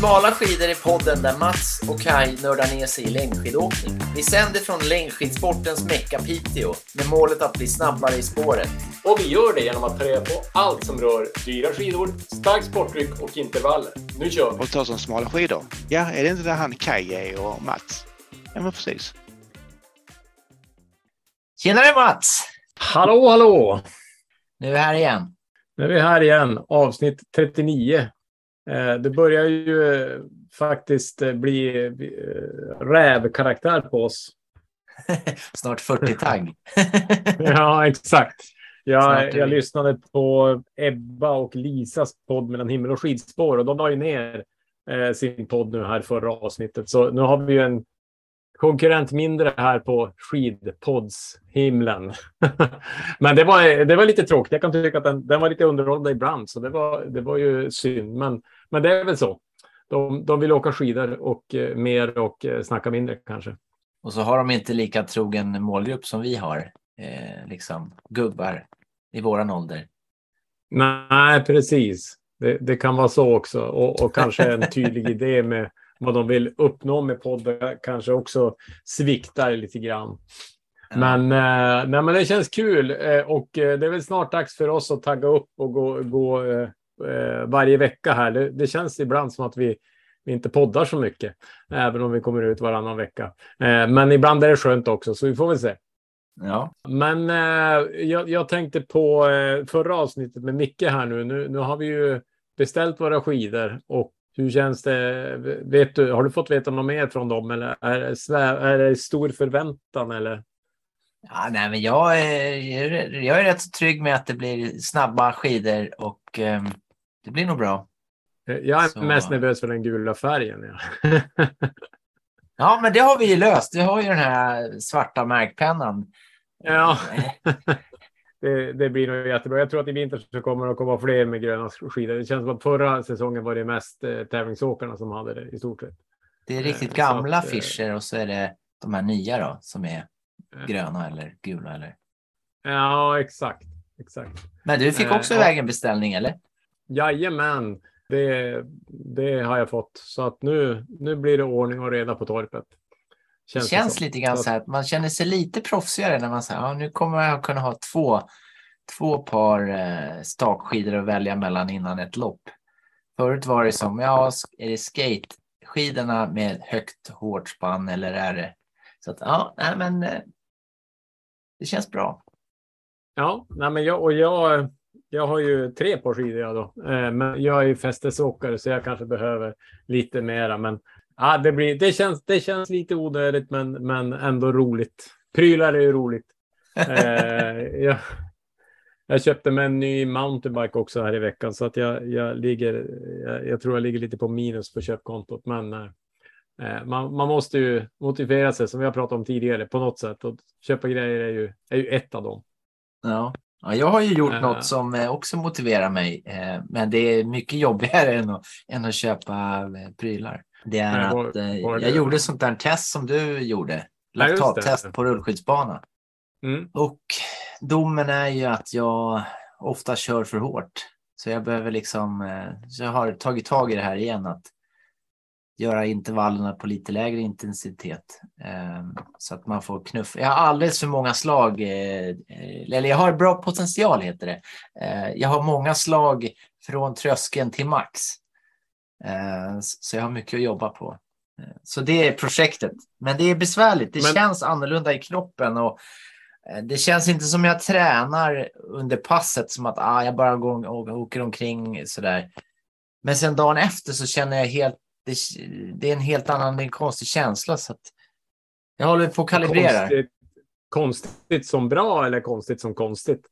Smala skidor är podden där Mats och Kai nördar ner sig i längdskidåkning. Vi sänder från längdskidsportens mecka Piteå med målet att bli snabbare i spåret. Och vi gör det genom att ta reda på allt som rör dyra skidor, starkt sporttryck och intervaller. Nu kör vi! Och ta som smala skidor. Ja, är det inte där han Kaj är och Mats? Ja, men precis. Tjenare Mats! Hallå, hallå! Nu är vi här igen. Nu är vi här igen, avsnitt 39. Eh, Det börjar ju eh, faktiskt eh, bli rävkaraktär på oss. Snart 40-tagg. Ja, exakt. Jag, jag lyssnade på Ebba och Lisas podd mellan himmel och skidspår och de la ju ner eh, sin podd nu här förra avsnittet. Så nu har vi ju en konkurrent mindre här på skidpoddshimlen. Men det var, det var lite tråkigt. Jag kan tycka att den, den var lite underhållande ibland, så det var, det var ju synd. Men, men det är väl så. De, de vill åka skidor och eh, mer och eh, snacka mindre kanske. Och så har de inte lika trogen målgrupp som vi har. Eh, liksom gubbar i våran ålder. Nej, precis. Det, det kan vara så också. Och, och kanske en tydlig idé med vad de vill uppnå med podden kanske också sviktar lite grann. Men, eh, nej, men det känns kul eh, och eh, det är väl snart dags för oss att tagga upp och gå, gå eh, eh, varje vecka här. Det, det känns ibland som att vi, vi inte poddar så mycket, även om vi kommer ut varannan vecka. Eh, men ibland är det skönt också, så vi får väl se. Ja. Men eh, jag, jag tänkte på eh, förra avsnittet med Micke här nu. nu. Nu har vi ju beställt våra skidor och hur känns det? Vet du, har du fått veta något mer från dem eller är, det är det stor förväntan eller? Ja, nej, men jag är, jag är rätt så trygg med att det blir snabba skidor och ehm, det blir nog bra. Eh, Jag är Så- mest nervös för den gula färgen. Ja. Ja, men det har vi ju löst. Vi har ju den här svarta märkpennan. ja. Det, det blir nog jättebra. Jag tror att i vinter så kommer det att komma fler med gröna skidor. Det känns som att förra säsongen var det mest eh, tävlingsåkarna som hade det i stort sett. Det är riktigt så gamla att, eh, affischer och så är det de här nya då som är Eh. gröna eller gula. Eller... Ja, exakt. exakt. Men du fick Eh, också iväg en beställning, eller? Jajamän, det, det har jag fått. Så att nu, nu blir det ordning och reda på torpet. Det känns som. lite grann Så så här att man känner sig lite proffsigare när man säger ja, nu kommer jag kunna ha två, två par eh, stakskidor att välja mellan innan ett lopp. Förut var det som, ja, är det skate-skidorna med högt hårt spann eller är det? Så att ja, nej, men eh, det känns bra. Ja, nej, men jag, och jag, jag har ju tre par skidor jag då. Eh, men jag är ju fästesåkare så jag kanske behöver lite mera. Men ja, det, blir, det, känns, det känns lite onödigt men, men ändå roligt. Prylar är ju roligt. Eh, jag, jag köpte mig en ny mountainbike också här i veckan så att jag, jag ligger, jag, jag tror jag ligger lite på minus på köpkontot. Men eh, eh man, man måste ju motivera sig som vi har pratat om tidigare på något sätt och köpa grejer är ju, är ju ett av dem. Ja. Ja, jag har ju gjort Eh. något som eh, också motiverar mig, eh, men det är mycket jobbigare än att, än att köpa eh, prylar. Det är Nej, att eh, vad är jag det? gjorde sånt där test som du gjorde, Ja, det. laktattest på rullskyddsbana. Mm. Och domen är ju att jag ofta kör för hårt. Så jag behöver liksom, eh, så jag har tagit tag i det här igen att göra intervallerna på lite lägre intensitet. eh, Så att man får knuff. Jag har alldeles för många slag, eh, eller jag har bra potential heter det. Eh, Jag har många slag från tröskeln till max. Eh, Så jag har mycket att jobba på. Så det är projektet. Men det är besvärligt. Det Men- känns annorlunda i kroppen och eh, det känns inte som jag tränar under passet som att ah, jag bara går och åker omkring sådär. Men sen dagen efter så känner jag helt, det, det är en helt annan, det är en konstig känsla. Så att jag håller på att kalibrera. Konstigt, konstigt som bra eller konstigt som konstigt?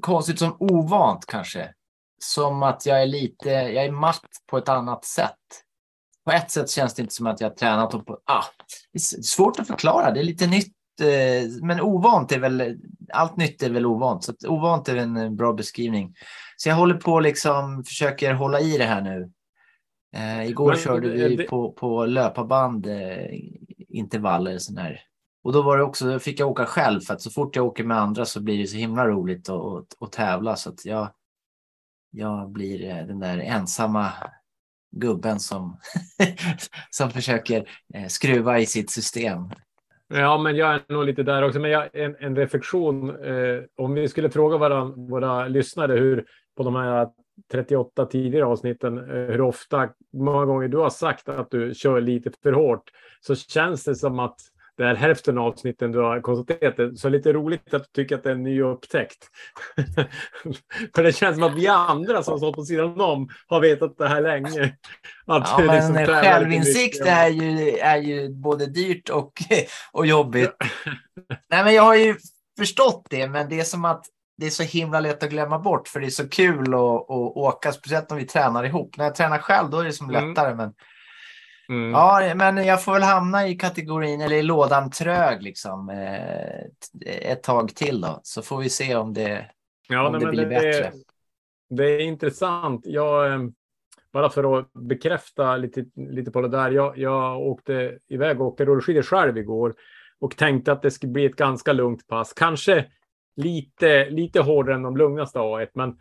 Konstigt som ovant kanske. Som att jag är lite, jag är matt på ett annat sätt. På ett sätt känns det inte som att jag har tränat och på, ah, det är svårt att förklara, det är lite nytt. eh, Men ovant är väl, allt nytt är väl ovant. Så ovant är en bra beskrivning. Så jag håller på liksom, försöker hålla i det här nu. Eh, igår Men, körde eh, vi det- på, på löparband eh, intervaller. Sån här. Och då var det också, fick jag åka själv för att så fort jag åker med andra så blir det så himla roligt att, att, att tävla. Så att jag, jag blir eh, den där ensamma gubben som, som försöker eh, skruva i sitt system. Ja, men jag är nog lite där också. Men jag, en, en reflektion. Eh, om vi skulle fråga våra, våra lyssnare hur på de här 38 tidigare avsnitten, eh, hur ofta, många gånger du har sagt att du kör lite för hårt, så känns det som att det är hälften av avsnitten du har konstaterat det. Så lite roligt att du tycker att det är en ny upptäckt. För det känns som att vi andra som står på sidan om har vetat det här länge. Att ja, men liksom självinsikt är ju, är ju både dyrt och, och jobbigt. Nej, men jag har ju förstått det, men det är som att det är så himla lätt att glömma bort för det är så kul att, att åka, speciellt om vi tränar ihop. När jag tränar själv då är det som mm. lättare. Men, mm. Ja, men jag får väl hamna i kategorin eller i lådan trög liksom eh, ett tag till då. Så får vi se om det, ja, om nej, det blir det, bättre. Det är intressant. Jag, eh, bara för att bekräfta lite, lite på det där. Jag, jag åkte iväg och åkte rullskidor själv igår och tänkte att det skulle bli ett ganska lugnt pass. Kanske lite, lite hårdare än de lugnaste A1. Men,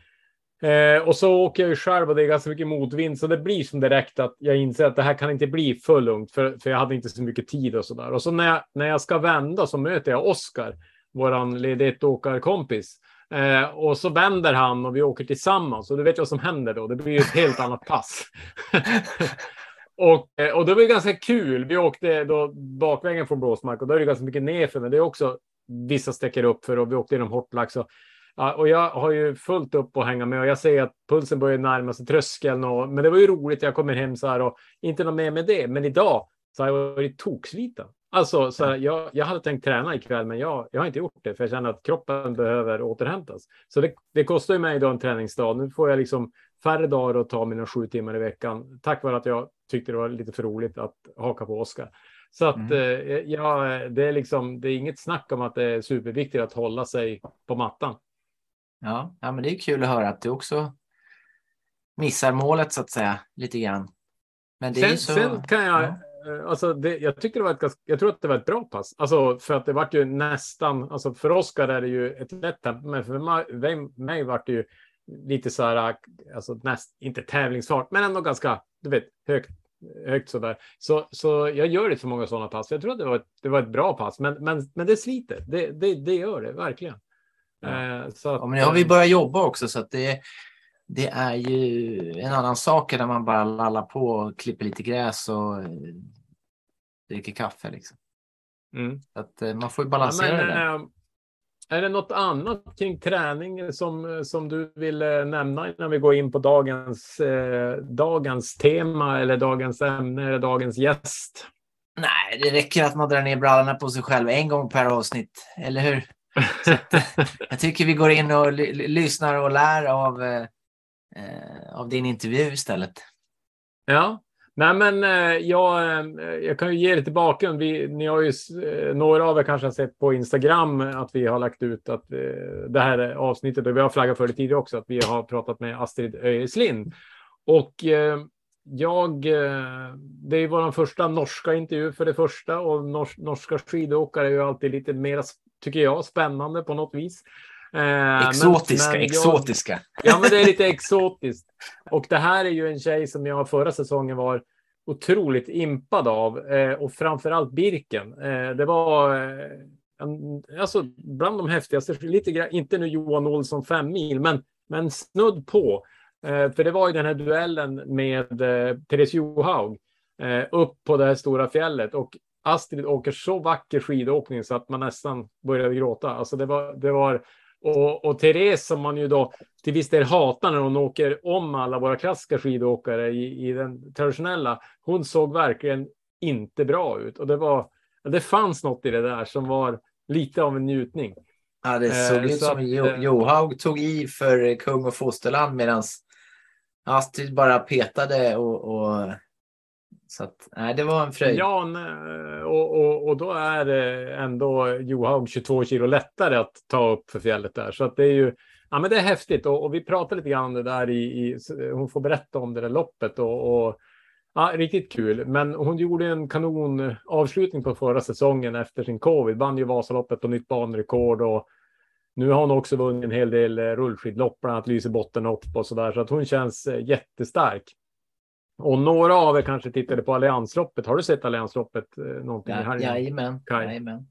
eh, och så åker jag ju själv och det är ganska mycket motvind, så det blir som direkt att jag inser att det här kan inte bli för lugnt, för, för jag hade inte så mycket tid och så där. Och så när jag, när jag ska vända så möter jag Oskar, våran ledigt åkarkompis. Eh, och så vänder han och vi åker tillsammans och du vet vad som händer då. Det blir ju ett helt annat pass. och, eh, och det var ganska kul. Vi åkte då bakvägen från Blåsmark och då är det ganska mycket nerför, men det är också vissa sträcker upp för och vi åkte genom Hortlax. Och, och jag har ju fullt upp att hänga med och jag ser att pulsen börjar närma sig tröskeln. Och, men det var ju roligt. Jag kommer hem så här och inte något mer med det. Men idag så har jag varit toksliten. Alltså, så här, jag, jag hade tänkt träna ikväll, men jag, jag har inte gjort det för jag känner att kroppen behöver återhämtas. Så det, det kostar ju mig idag en träningsdag. Nu får jag liksom färre dagar att ta mina sju timmar i veckan tack vare att jag tyckte det var lite för roligt att haka på Oskar. Så att mm. eh, ja, det är liksom, det är inget snack om att det är superviktigt att hålla sig på mattan. Ja, ja men det är kul att höra att du också missar målet så att säga lite grann. Men det sen, är så... sen kan jag, ja. Eh, alltså det, jag tycker det var ett ganska, jag tror att det var ett bra pass. Alltså för att det var ju nästan, alltså för Oskar är det ju ett lätt tempo, men för mig, mig var det ju lite så här, alltså näst, inte tävlingsfart, men ändå ganska, du vet, högt högt sådär. Så, så jag gör inte så många sådana pass. Jag tror att det var ett, det var ett bra pass, men, men, men det sliter. Det, det, det gör det verkligen. Ja. Eh, så att, ja, men nu har vi börjat jobba också så att det, det är ju en annan sak när man bara lallar på och klipper lite gräs och eh, dricker kaffe. Liksom. Mm. Att eh, man får ju balansera ja, men, det. Är det något annat kring träning som, som du vill eh, nämna innan vi går in på dagens, eh, dagens tema eller dagens ämne eller dagens gäst? Nej, det räcker att man drar ner brallorna på sig själv en gång per avsnitt, eller hur? Att, eh, jag tycker vi går in och lyssnar och lär av, eh, av din intervju istället. Ja, Nej, men eh, jag, eh, jag kan ju ge lite bakgrund. Vi, ni har ju, eh, några av er kanske har sett på Instagram att vi har lagt ut att det här avsnittet, och vi har flaggat för det tidigare också, att vi har pratat med Astrid Öjeslind. Och jag, det är vår första norska intervju för det första och norska skidåkare är ju alltid lite mer, tycker jag, spännande på något vis. Exotiska, men, men exotiska. Jag, ja, men det är lite exotiskt. Och det här är ju en tjej som jag förra säsongen var otroligt impad av eh, och framförallt Birken. Eh, det var eh, en, alltså bland de häftigaste, lite inte nu Johan Olsson fem mil, men, men snudd på. Eh, för det var ju den här duellen med eh, Therese Johaug eh, upp på det här stora fjället och Astrid åker så vacker skidåkning så att man nästan började gråta. Alltså det var, det var och, och Therese som man ju då till viss del hatar när hon åker om alla våra klassiska skidåkare i, i den traditionella. Hon såg verkligen inte bra ut och det var. Det fanns något i det där som var lite av en njutning. Ja, det såg eh, ut som att, eh, Johaug tog i för kung och fosterland medan Astrid bara petade och, och så att, nej, det var en fröjd. Ja, eh, och, och, och då är ändå Johaug 22 kilo lättare att ta upp för fjället där. Så att det är ju, ja men det är häftigt och, och vi pratade lite grann om det där i, i, hon får berätta om det där loppet och, och ja, riktigt kul. Men hon gjorde en kanon avslutning på förra säsongen efter sin covid, vann ju Vasaloppet och nytt banrekord och nu har hon också vunnit en hel del rullskidlopp, bland annat Lysebottenhopp och så där, så att hon känns eh, jättestark. Och några av er kanske tittade på Alliansloppet. Har du sett Alliansloppet? eh, Någonting i Ja, helgen? jajamän. Kaj. jajamän.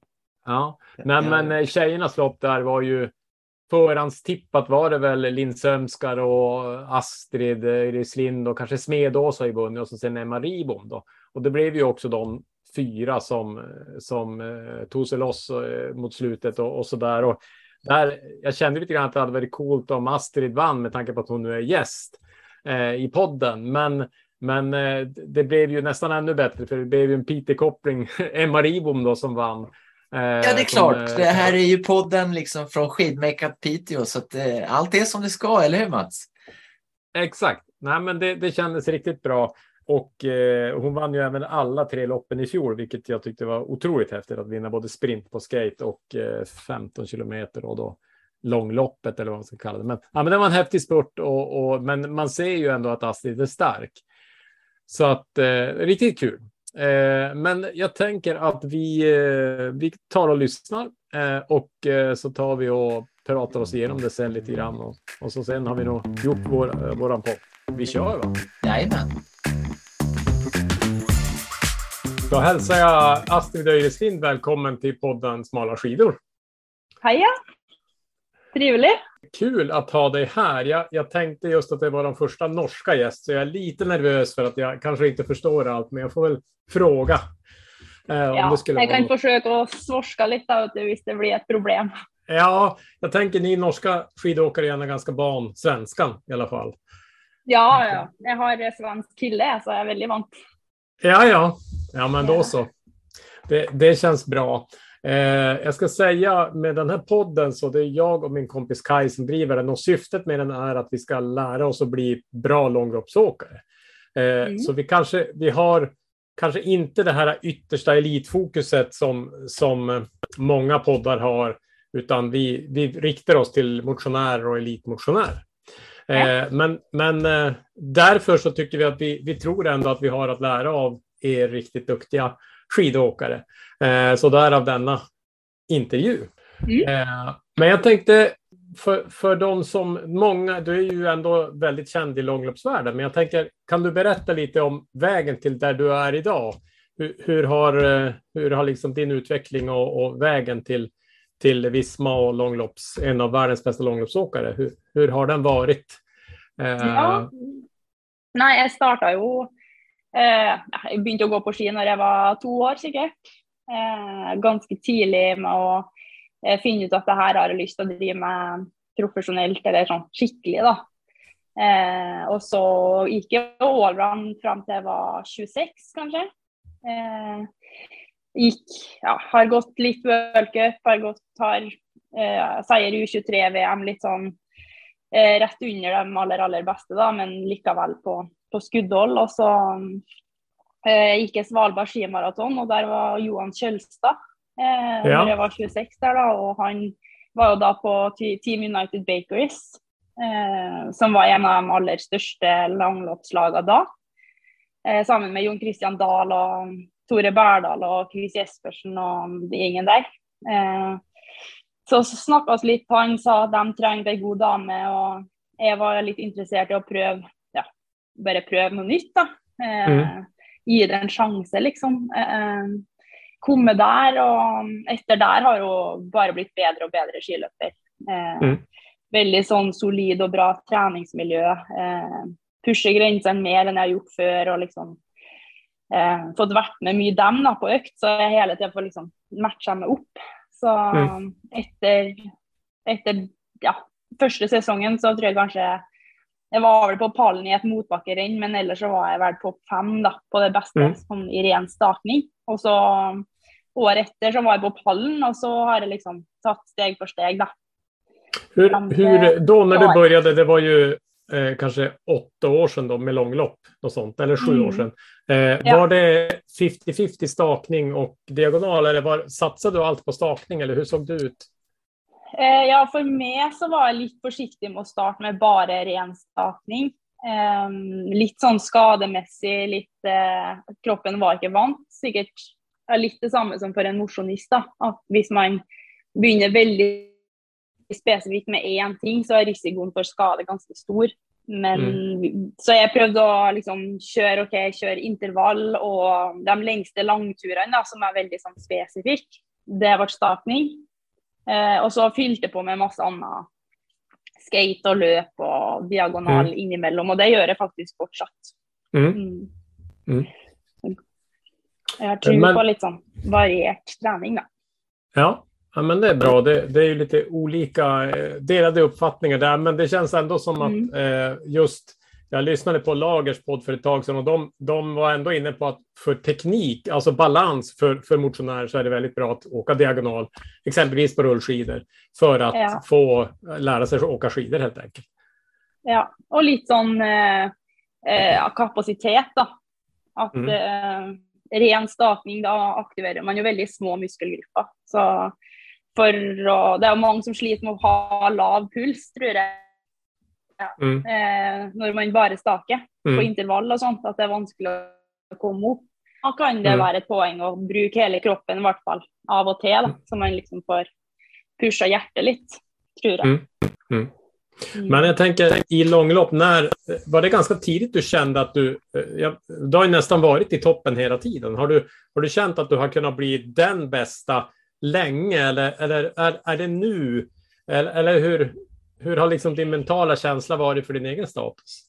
Ja, Nej, men eh, tjejernas lopp där var ju förhandstippat var det väl Linn Sömskar och Astrid eh, Rislind och kanske Smedås har ju vunnit och så sen Emma Ribom då. Och det blev ju också de fyra som, som tog sig loss mot slutet och, och så där. Och där, jag kände lite grann att det hade varit coolt om Astrid vann med tanke på att hon nu är gäst eh, i podden. Men, men eh, det blev ju nästan ännu bättre för det blev ju en Peter-koppling, Emma Ribom då som vann. Eh, Ja, det är som, klart. eh, Det här är ju podden liksom från Skidmakat Piteå, så att allt är som det ska, eller hur Mats? Exakt. Nej, men det, det kändes riktigt bra. Och eh, hon vann ju även alla tre loppen i fjol, vilket jag tyckte var otroligt häftigt att vinna både sprint på skate och eh, 15 kilometer och då långloppet eller vad man ska kalla det. Men, ja, men det var en häftig spurt och, och, men man ser ju ändå att Astrid är stark. Så att eh, riktigt kul. Eh, men jag tänker att vi, eh, vi tar och lyssnar eh, och eh, så tar vi och pratar oss igenom det sen lite grann och, och så sen har vi nog gjort vår, eh, våran podd. Vi kör va? Jajamän. Då hälsar jag Astrid Öjreslind välkommen till podden Smala skidor. Heja! Trivelig. Kul att ha dig här. Jag, jag tänkte just att det var de första norska gäst, så jag är lite nervös för att jag kanske inte förstår allt, men jag får väl fråga. Eh, om Ja, jag kan något. försöka svorska lite av det blir ett problem. Ja, jag tänker ni norska skidåkare är gärna ganska van svenskan i alla fall. Ja, ja. Jag har svensk kille så jag är väldigt vant. Ja, ja, ja, men då så. Det, det känns bra. Eh, jag ska säga med den här podden så det är jag och min kompis Kai som driver den och syftet med den är att vi ska lära oss att bli bra långloppsåkare. Eh, Mm. Så vi kanske, vi har kanske inte det här yttersta elitfokuset som, som många poddar har, utan vi, vi riktar oss till motionärer och elitmotionärer. Eh, men men eh, därför så tycker vi att vi, vi tror ändå att vi har att lära av er riktigt duktiga skidåkare. Eh, så därav denna intervju. Mm. Eh, men jag tänkte för, för de som många, du är ju ändå väldigt känd i långloppsvärlden, men jag tänker, kan du berätta lite om vägen till där du är idag? Hur, hur har, eh, hur har liksom din utveckling och, och vägen till, till Visma och långlopps, en av världens bästa långloppsåkare, hur, hur har den varit? Ja. Nej, jag startade ju... Eh, jag började gå på ski när jag var två år säkert. Eh, ganska tidigt med att eh, finna ut att det här har jag lust att driva med professionellt eller sånn skickligt da. Eh, och så gick jag allround fram till jag var 26 kanske. Eh, gick, ja, har gått lite World Cup, har gått, har eh, seier U23-VM, litt sånn eh, rett under de aller, aller beste, da, men likevel på, på skuddhold. Og så eh, gikk jeg Svalbard skimaraton, og der var Johan Kjølstad eh, Ja. når jeg var 26 der, da, og han var jo da på Te- Team United Bakeries, eh, som var en av de aller største langloppslagene da. Eh, sammen med Jon Christian Dahl og Tore Berdal og Chris Jespersen og de gjengen der. Eh, så snakka vi litt på, han sa at de trengte ei god dame, og jeg var litt interessert i å prøve, bare prøve noe nytt, da. Eh, Gi det en sjanse, liksom. Eh, komme der, og etter der har hun bare blitt bedre og bedre skiløper. Eh, Mm. Veldig sånn solid og bra treningsmiljø. Eh, pusher grensene mer enn jeg har gjort før, og liksom eh, fått vært med mye dem da, på økt, så jeg hele tida får liksom matcha meg opp. Så Mm. etter, etter ja, første sesongen så tror jeg kanskje jeg var vel på pallen i et motbakkerenn, men ellers så var jeg vel topp fem da, på det beste Mm. sånn, i ren stakning. Og så året etter så var jeg på pallen, og så har jeg liksom tatt steg for steg, da. Hur, hur, då när du Ja. började, det var ju eh, kanske åtta år sedan då med långlopp, och sånt, eller sju Mm. år sedan. Eh, Ja. Var det 50-50 stakning och diagonal, eller var, satsade du allt på stakning, eller hur såg det ut? Eh, ja, for meg så var jeg litt forsiktig med å starte med bare ren stakning. Eh, litt sånn skademessig, litt eh, Kroppen var ikke vant. Sikkert ja, litt det samme som for en mosjonist. da, At hvis man begynner veldig spesifikt med én ting, så er risikoen for skade ganske stor. Men så jeg prøvde å liksom kjøre ok, kjøre intervall og de lengste langturene, da, som er veldig sånn spesifikk, det ble stakning. Eh, og så fylte jeg på med masse annet skate og løp og diagonal innimellom, og det gjør jeg faktisk fortsatt. Mm. Mm. Mm. Jag har tro Men- på lite sån varierad träning då. Ja, ja men det är bra. Det, det är ju lite olika eh, delade uppfattningar där, men det känns ändå som att Mm. eh, just jag lyssnade på Lagers podd för ett tag sedan och de, de var ändå inne på att för teknik, alltså balans för, för motionärer så är det väldigt bra att åka diagonal, exempelvis på rullskidor, för att Ja. få lära sig att åka skidor helt enkelt. Ja, och lite sån eh, eh, kapacitet då. Att Mm. eh, ren stakning, då aktiverar man ju väldigt små muskelgrupper. Så för det är många som sliter med att ha lav puls, tror jag. Mm. Eh, när man bara stakar på Mm. intervall och sånt, att det är vanskligt att komma upp. Då kan det Mm. vara ett poäng att bruka hela kroppen i vart fall av och till, då, så man liksom får pusha hjärtat lite, tror jag. Mm. Mm. Men jag tänker i långlopp, när, var det ganska tidigt du kände att du, eh, ja, du har ju nästan varit i toppen hela tiden. Har du, har du känt att du har kunnat bli den bästa länge eller, eller är, är det nu? Eller, eller hur, hur har liksom din mentala känsla varit för din egen status?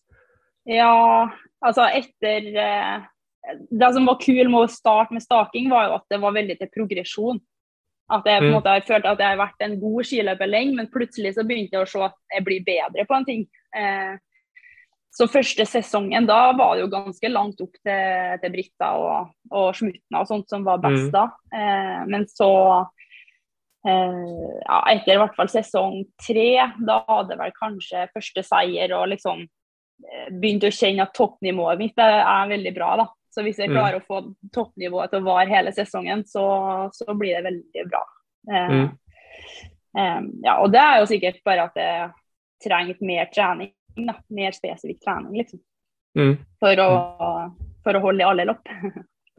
Ja, alltså efter eh, Det som var kul med att starta med staking var ju att det var väldigt progression. Att jag på Mm. måte følt att jag har varit en god skiløper länge, men plötsligt så begynte jag att se att jag blir bättre på en ting. Eh, så första säsongen då var det ju ganska långt upp till, till Britta och, och Smutna och sånt som var bäst Mm. då. Eh, men så eh, ja, efter i vart fall säsong tre, då hade jag väl kanske första seger och liksom begynt å kjenne at toppnivået mitt er, veldig bra. da. Så hvis jeg Mm. klarer å få toppnivået til å vare hele sesongen, så, så blir det veldig bra. Eh, Mm. eh, ja, og det er jo sikkert bare at jeg trengte mer trening. Da. Mer spesifikk trening, liksom. Mm. For å, for å holde i alle lopp.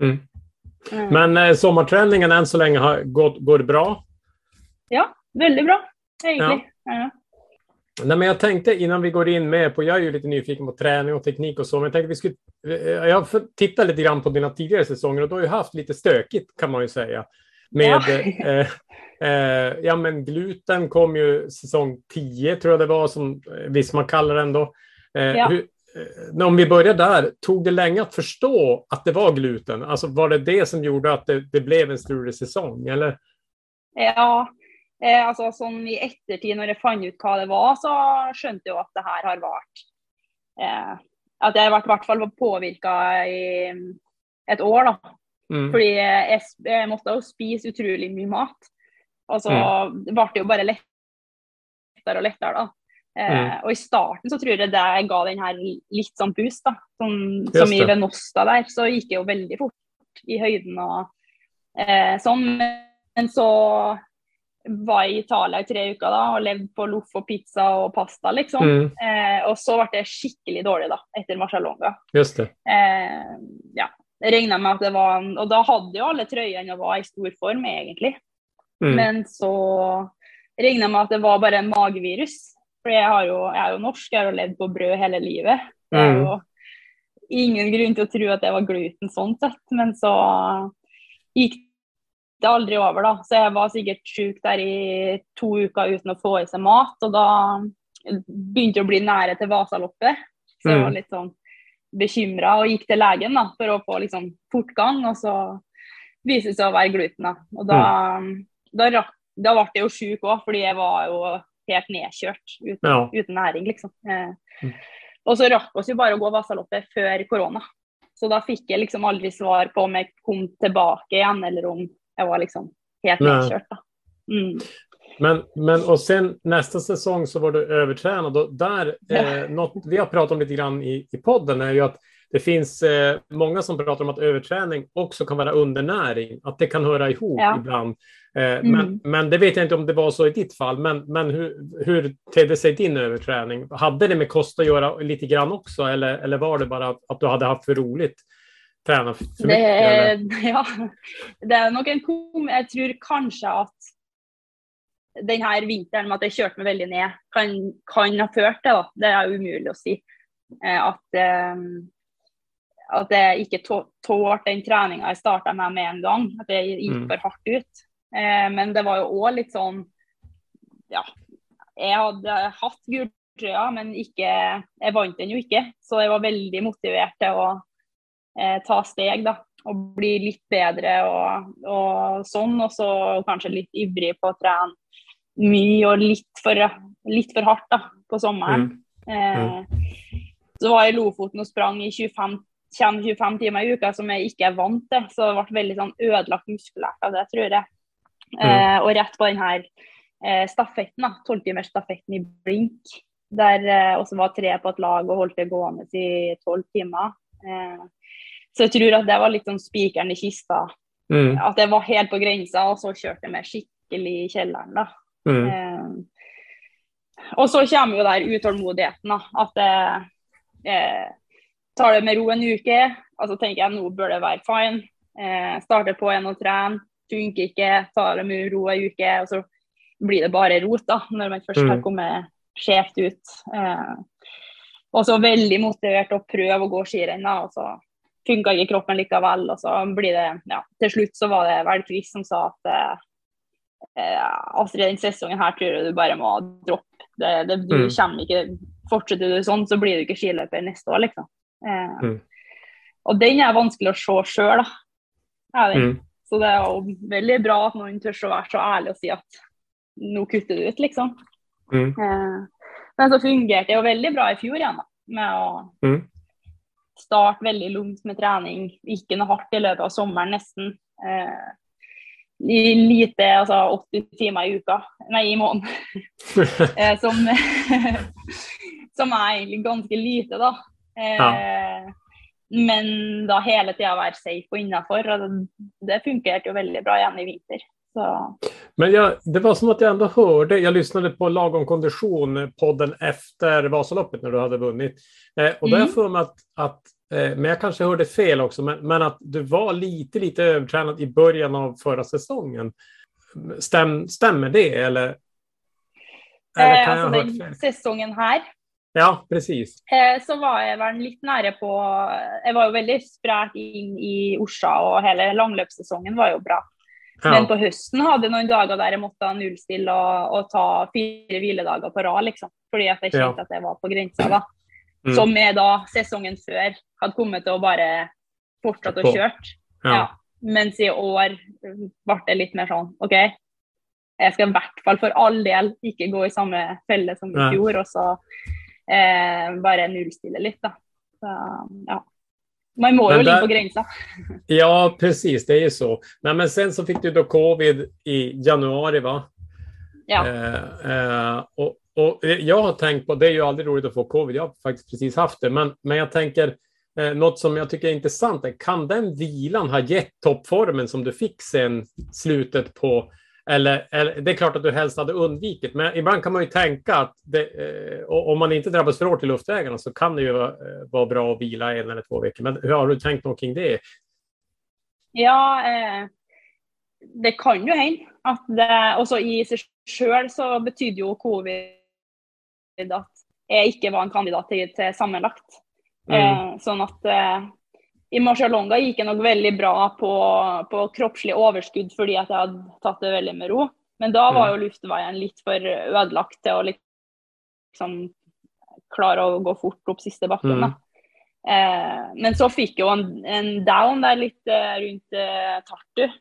Mm. Eh, Men eh, sommarträningen än så länge har gått, går bra. Ja, veldig bra, egentlig. Ja. Nej, men jag tänkte innan vi går in med på, jag är ju lite nyfiken på träning och teknik och så, men jag tänkte vi skulle, eh, jag har tittat lite grann på dina tidigare säsonger och du har ju haft lite stökigt kan man ju säga. Med, Ja. eh, eh, ja men gluten kom ju säsong 10 tror jag det var som eh, Visma kallar den då. Eh, Ja. hur, eh, om vi börjar där, tog det länge att förstå att det var gluten? Alltså var det det som gjorde att det, det blev en strulig säsong eller? Ja, eh, altså sånn i ettertid når jeg fant ut hva det var, så skjønte jeg jo at det her har vart eh, At jeg ble i hvert fall påvirka i et år, da. Mm. Fordi jeg, jeg måtte jo spise utrolig mye mat. Og så Mm. ble det jo bare lettere og lettere, da. Eh, Mm. Og i starten så tror jeg det ga den her litt sånn boost, da. Som, som i. Venosta der, så gikk det jo veldig fort i høyden og eh, sånn. Men så var i Italia i tre uker da, og levde på loff og pizza og pasta, liksom. Mm. Eh, og så ble det skikkelig dårlig da, etter Marcialonga. Just det. Eh, ja, regnet med at det var en, Og da hadde jo alle trøyene og var i stor form, egentlig. Mm. Men så jeg med at det var bare en magevirus. For jeg, har jo, jeg er jo norsk, jeg har jo levd på brød hele livet. Det er Mm. jo ingen grunn til å tro at det var gluten sånn sett. Men så gikk det aldri over, da. Så jeg var sikkert sjuk der i to uker uten å få i seg mat. Og da begynte jeg å bli nære til Vasaloppet. Så jeg var Mm. litt sånn bekymra og gikk til legen da, for å få liksom, fortgang. Og så viste det seg å være gluten. Da, og da, da, rakk, da ble jeg jo sjuk òg, fordi jeg var jo helt nedkjørt uten, Ja. uten næring, liksom. Eh, Mm. Og så rakk oss jo bare å gå Vasaloppet før korona. Så da fikk jeg liksom aldri svar på om jeg kom tilbake igjen, eller om jeg var liksom helt. Da. Mm. Men, men och sen nästa säsong så var du övertränad och där, eh, något vi har pratat om lite grann i, i podden är ju att det finns eh, många som pratar om att överträning också kan vara undernäring, att det kan höra ihop Ja. ibland. Eh, Mm. men, men det vet jag inte om det var så i ditt fall, men, men hur, hur tedde sig din överträning? Hade det med kost att göra lite grann också eller, eller var det bara att, att du hade haft för roligt? Träna för för Det, mycket? Eller? ja, det er nok en kom... Jeg tror kanskje at den här vintern med att jag kört mig väldigt ner kan, kan ha fört det. Då. Det är omöjligt att säga. Eh, att, eh, att jag inte tålt den träningen jag startade med med en gång. Att det gick mm. för hårt ut. Eh, men det var ju också lite sån, ja, jag hade haft guldtröja men inte, jag vann den ju inte. Så jag var väldigt motiverad till att eh, ta steg då och bli lite bättre och, och sån och så kanske lite ivrig på att träna mycket och lite för, lite för hårt då, på sommaren. Mm. Mm. Eh, så var jag i Lofoten och sprang i 25, 25 timmar i veckan som jag inte är van till. Så det var väldigt sån ödelagt muskulärt av det tror jag. Mm. Eh, och rätt på den här eh, stafetten, 12 timmars stafetten i blink. Där eh, också var tre på ett lag och höll det gående i 12 timmar. Eh, så jag tror att det var liksom spikaren i kista. Mm. Att det var helt på gränsen och så körde jag med skickligt i källaren. Då. Mm. Eh, och så kommer ju där utålmodigheten, att eh, eh, tar det med ro en vecka och så tänker jag nu bör det vara fine. Eh, startar på en och träna, funkar inte, tar det med ro en vecka och så blir det bara rot då när man först mm. har kommit skevt ut. Eh, och så väldigt motiverat att pröva att gå skirenn och så funkar inte kroppen lika väl och så blir det, ja, till slut så var det väl Chris som sa att eh, eh efter den säsongen här tror jag du bara måste droppa. Det, det, du mm. kommer inte, fortsätter du sånt så blir du inte skilöpare nästa år liksom. Eh, mm. Och den är vanskelig att se själv. Ja, mm. Så det är väldigt bra att någon törs vara så ärlig och säga att nu kuttar du ut liksom. Mm. Eh, men så fungerade det väldigt bra i fjol igen med att mm start väldigt lugnt med träning, inte något hårt i löpet av sommaren nästan. Eh, lite, alltså 80 timmar i veckan, nej i månaden. eh, som, som är egentligen ganska lite då. Eh, ja. Men då hela tiden vara safe och innanför och det funkar ju väldigt bra igen i vinter. Så. Men jag, det var som att jag ändå hörde, jag lyssnade på Lagom kondition, podden efter Vasaloppet när du hade vunnit. Eh, och då mm. har jag för mig att, att eh, men jag kanske hörde fel också, men, men, att du var lite, lite övertränad i början av förra säsongen. Stäm, stämmer det eller? eller eh, alltså den säsongen här? Ja, precis. Eh, så var jag väl lite nära på, jag var ju väldigt sprät in i Orsa och hela långlöpssäsongen var ju bra. Ja. Men på hösten hade jag några dagar där jag måste nullstilla och, och ta fyra vilodagar på rad liksom. För att jag kände ja. att det var på gränsen då. Mm. Som med då säsongen för hade kommit och bara fortsatt och kört. Ja. ja. Men i år vart det lite mer sån, okej, okay, jag ska i vart fall för all del inte gå i samma fälla som i fjol och så eh, bara nullstilla lite. Då. Så, ja. Man mår ju lite på gränsen. Ja, precis. Det är ju så. Nej, men sen så fick du då covid i januari, va? Ja. Eh, eh, och, och jag har tänkt på, det är ju aldrig roligt att få covid, jag har faktiskt precis haft det, men, men jag tänker eh, något som jag tycker är intressant är, kan den vilan ha gett toppformen som du fick sen slutet på eller, eller, det är klart att du helst hade undvikit, men ibland kan man ju tänka att det, eh, om man inte drabbas för hårt i luftvägarna så kan det ju vara, eh, vara bra att vila en eller två veckor. Men hur har du tänkt något kring det? Ja, eh, det kan ju hända att det, och så i sig själv så betyder ju covid att jag inte var en kandidat till, till sammanlagt. Mm. Eh, så att eh, i Marcialonga gick det nog väldigt bra på, på kroppslig överskudd för att jag hade tagit det väldigt med ro. Men då var mm. ju luftvägen lite för ödelagt till att liksom klara att gå fort upp sista backen. Mm. Eh, men så fick jag en, en down där lite runt eh, Tartu.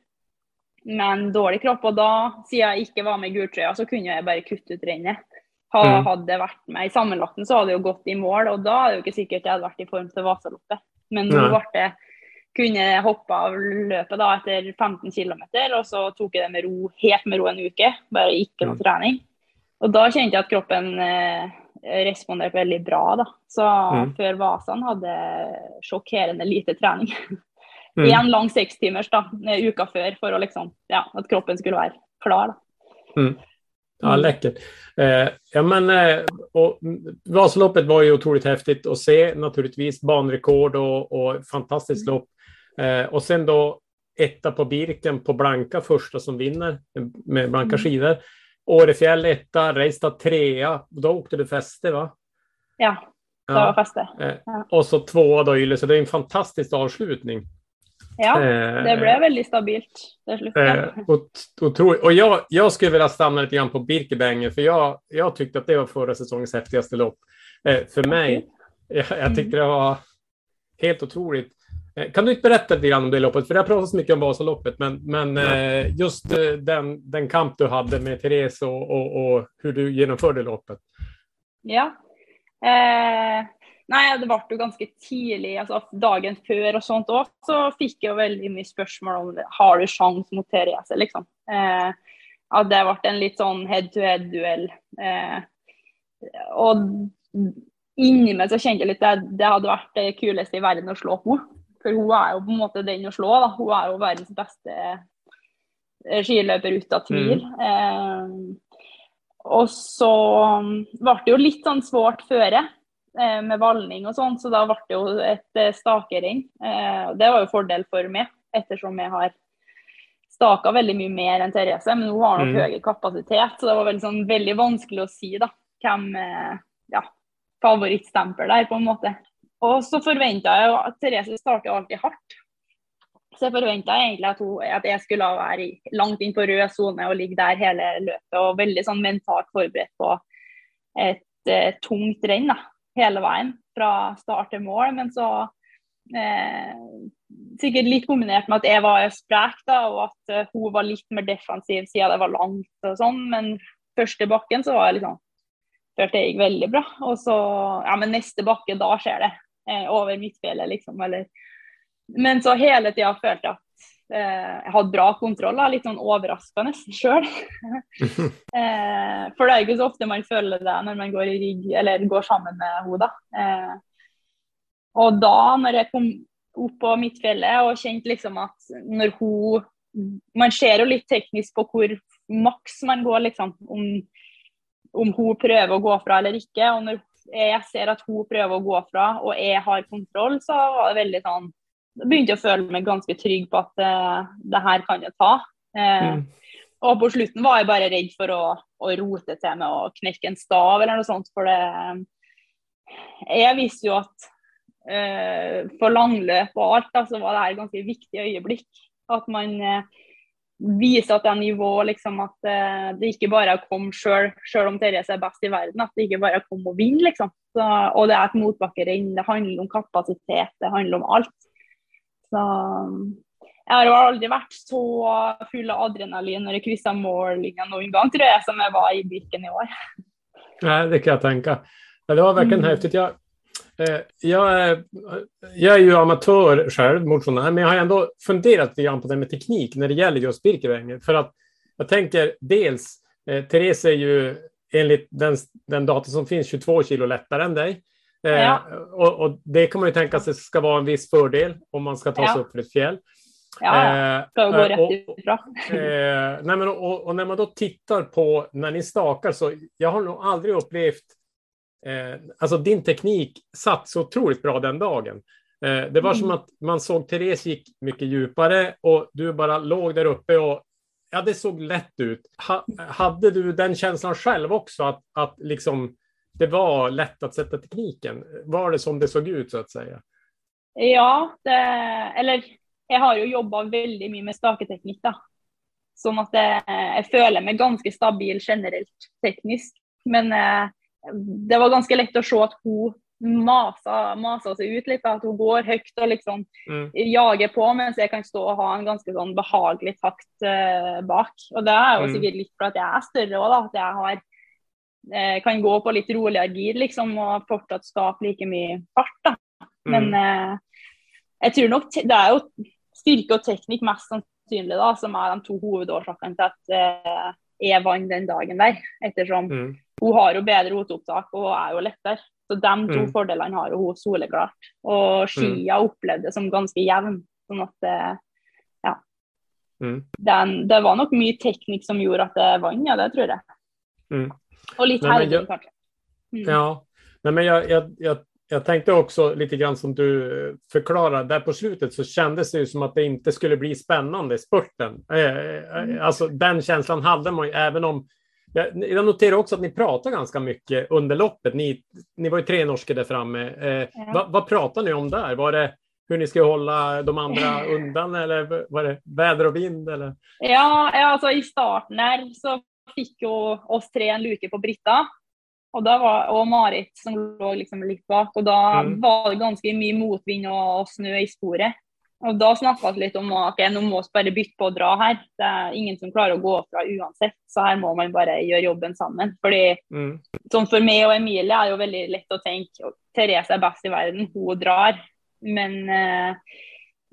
Men dålig kropp och då, sedan jag inte var med gultröja så kunde jag bara kutta ut rennet. Ha, mm. Hade varit med i sammanlagten så hade jag gått i mål och då är det inte säkert att jag hade varit i form till Vasaloppet. Men vart det, kunde jag hoppa av löpet då efter 15 kilometer och så tog jag det med ro, helt med ro en vecka, bara inte någon mm. träning. Och då kände jag att kroppen eh, responderade väldigt bra då. Så mm. för Vasan hade chockerande lite träning. Mm. en lång sex timmars då, veckan för, för att liksom, ja, att kroppen skulle vara klar. Då. Mm. Ja, mm. läckert. Eh, ja, men, eh, och Vasaloppet var ju otroligt häftigt att se naturligtvis. Banrekord och, och fantastiskt mm. lopp. Eh, och sen då etta på Birken på blanka första som vinner med blanka mm. skidor. Årefjäll etta, Reistad trea. Då åkte du fäste va? Ja, det var fäste. Eh, Ja. Och så tvåa då Yle, så det är en fantastisk avslutning. Ja, Eh, det blev väldigt stabilt. Eh, ot- otroligt. Och jag, jag skulle vilja stanna lite grann på Birkebenger, för jag, jag tyckte att det var förra säsongens häftigaste lopp. Eh, för mig, jag, jag tyckte det var helt otroligt. Eh, kan du inte berätta lite grann om det loppet? För det har pratats mycket om Vasaloppet, men, men eh, just eh, den, den kamp du hade med Therese och, och, och hur du genomförde loppet. Ja. Eh, nei, det ble jo ganske tidlig, altså dagen før og sånt òg, så fikk jeg jo veldig mye spørsmål om det. har du sjanse mot Therese, liksom. Eh, at det ble en litt sånn head-to-head-duell. Eh, og inni meg så kjente jeg litt at det hadde vært det kuleste i verden å slå henne. For hun er jo på en måte den å slå. da. Hun er jo verdens beste eh, skiløper ut av tvil. Eh, og så ble det jo litt sånn svårt føre eh, med valning og sånn, så da ble det jo et eh, stakerenn. Eh, det var jo fordel for meg, ettersom jeg har staka veldig mye mer enn Therese. Men hun har nok Mm. høyere kapasitet, så det var veldig, sånn, veldig vanskelig å si da, hvem eh, ja, favorittstempel der, på en måte. Og så forventa jeg jo at Therese starter alltid hardt. Så jeg forventa egentlig at, hun, at jeg skulle være i- langt inn på rød sone og ligge der hele løpet. Og veldig sånn mentalt forberedt på et eh, tungt renn da, hele veien fra start til mål. Men så eh, Sikkert litt kombinert med at jeg var sprek da, og at eh, hun var litt mer defensiv siden det var langt og sånn. Men første bakken så var jeg liksom følte jeg gikk veldig bra. Og så, ja, men neste bakke, da skjer det. Eh, over midtfjellet, liksom. Eller. Men så hele tida følte jeg at att jeg hadde bra kontroll. Litt sånn overraska nesten sjøl. eh, for det er ikke så ofte man føler det når man går i rigg, eller går sammen med henne. Eh, og da, når jeg kom opp på midtfjellet og kjente liksom at når hun Man ser jo litt teknisk på hvor maks man går, liksom. Om, om hun prøver å gå fra eller ikke. Og når jeg ser at hun prøver å gå fra, og jeg har kontroll, så var det veldig sånn Da begynte jeg å føle meg ganske trygg på at eh, det her kan jeg ta. Eh, Mm. Og på slutten var jeg bare redd for å, å rote til med å knekke en stav eller noe sånt, for det Jeg visste jo at eh, for langløp og alt, da, så var det her ganske viktig øyeblikk. At man eh, viser at det er nivå, liksom at eh, det ikke bare er å komme sjøl, sjøl om Therese er best i verden. At det ikke bare er å komme og vinne, liksom. Så, og det er et motbakkerenn. Det handler om kapasitet, det handler om alt. Jeg har aldri vært så full av adrenalin når jeg kryssa mållinjen noen gang, tror jeg, som jeg var i Birken i år. Nej, det kan jag tänka. Ja, det var verkligen Mm. häftigt. Jag, eh, jag, är, jag är ju amatör själv, motionär, men jag har ändå funderat lite grann på det med teknik när det gäller just Birkevänger. För att jag tänker dels, eh, Therese är ju enligt den, den data som finns 22 kilo lättare än dig. Eh, Ja. och, och det kan man ju tänka sig ska vara en viss fördel om man ska ta sig Ja. upp för ett fjäll. Ja. Eh, gå eh, och-. Eh, nej men, och, och när man då tittar på när ni stakar så jag har nog aldrig upplevt eh, alltså din teknik satt så otroligt bra den dagen. Eh, det var som Mm. att man såg Therese gick mycket djupare och du bara låg där uppe och ja, det såg lätt ut. Ha, hade du den känslan själv också att, att liksom det var lätt att sätta tekniken? Var det som det såg ut så att säga? Ja, det, eller jeg har jo jobba veldig mye med staketeknikk, da. Sånn at jeg, jeg føler meg ganske stabil generelt teknisk. Men eh, det var ganske lett å se at hun masa, masa seg ut litt. da, At hun går høyt og liksom Mm. jager på, mens jeg kan stå og ha en ganske sånn behagelig takt eh, bak. Og det er jo Mm. sikkert litt for at jeg er større òg. At jeg har kan gå på litt roligere gir liksom, og fortsatt skape like mye fart. da. Men eh, jeg tror nok det er jo styrke og teknikk mest sannsynlig da, som er de to hovedårsakene til at eh, jeg vant den dagen der. Ettersom Mm. hun har jo bedre roteopptak og er jo lettere. Så de to Mm. fordelene har jo hun soleklart. Og skia opplevde det som ganske jevn. Sånn at eh, ja. Mm. Den, det var nok mye teknikk som gjorde at jeg vant, ja, det tror jeg. Mm. Nei, men herring, jeg- kanskje. Mm. Ja, Nej, men jag, jag, jag, jag tänkte också lite grann som du förklarar, där på slutet så kändes det ju som att det inte skulle bli spännande, spurten. Eh, eh, alltså den känslan hade man ju, även om Jag, jag noterar också att ni pratar ganska mycket under loppet. Ni, ni var ju tre norskor där framme. Eh, Ja. vad, vad pratar ni om där? Var det hur ni ska hålla de andra undan eller var det väder och vind? Eller? Ja, altså i starten der så fikk jo oss tre en luke på Britta. Og, var, og Marit som lå liksom litt bak. Og da Mm. var det ganske mye motvind og, og snø i sporet. Og da snakka vi litt om at ok, nå må vi bare bytte på å dra her. Det er ingen som klarer å gå fra uansett, så her må man bare gjøre jobben sammen. Fordi Mm. Sånn for meg og Emilie er jo veldig lett å tenke Therese er best i verden, hun drar. Men eh,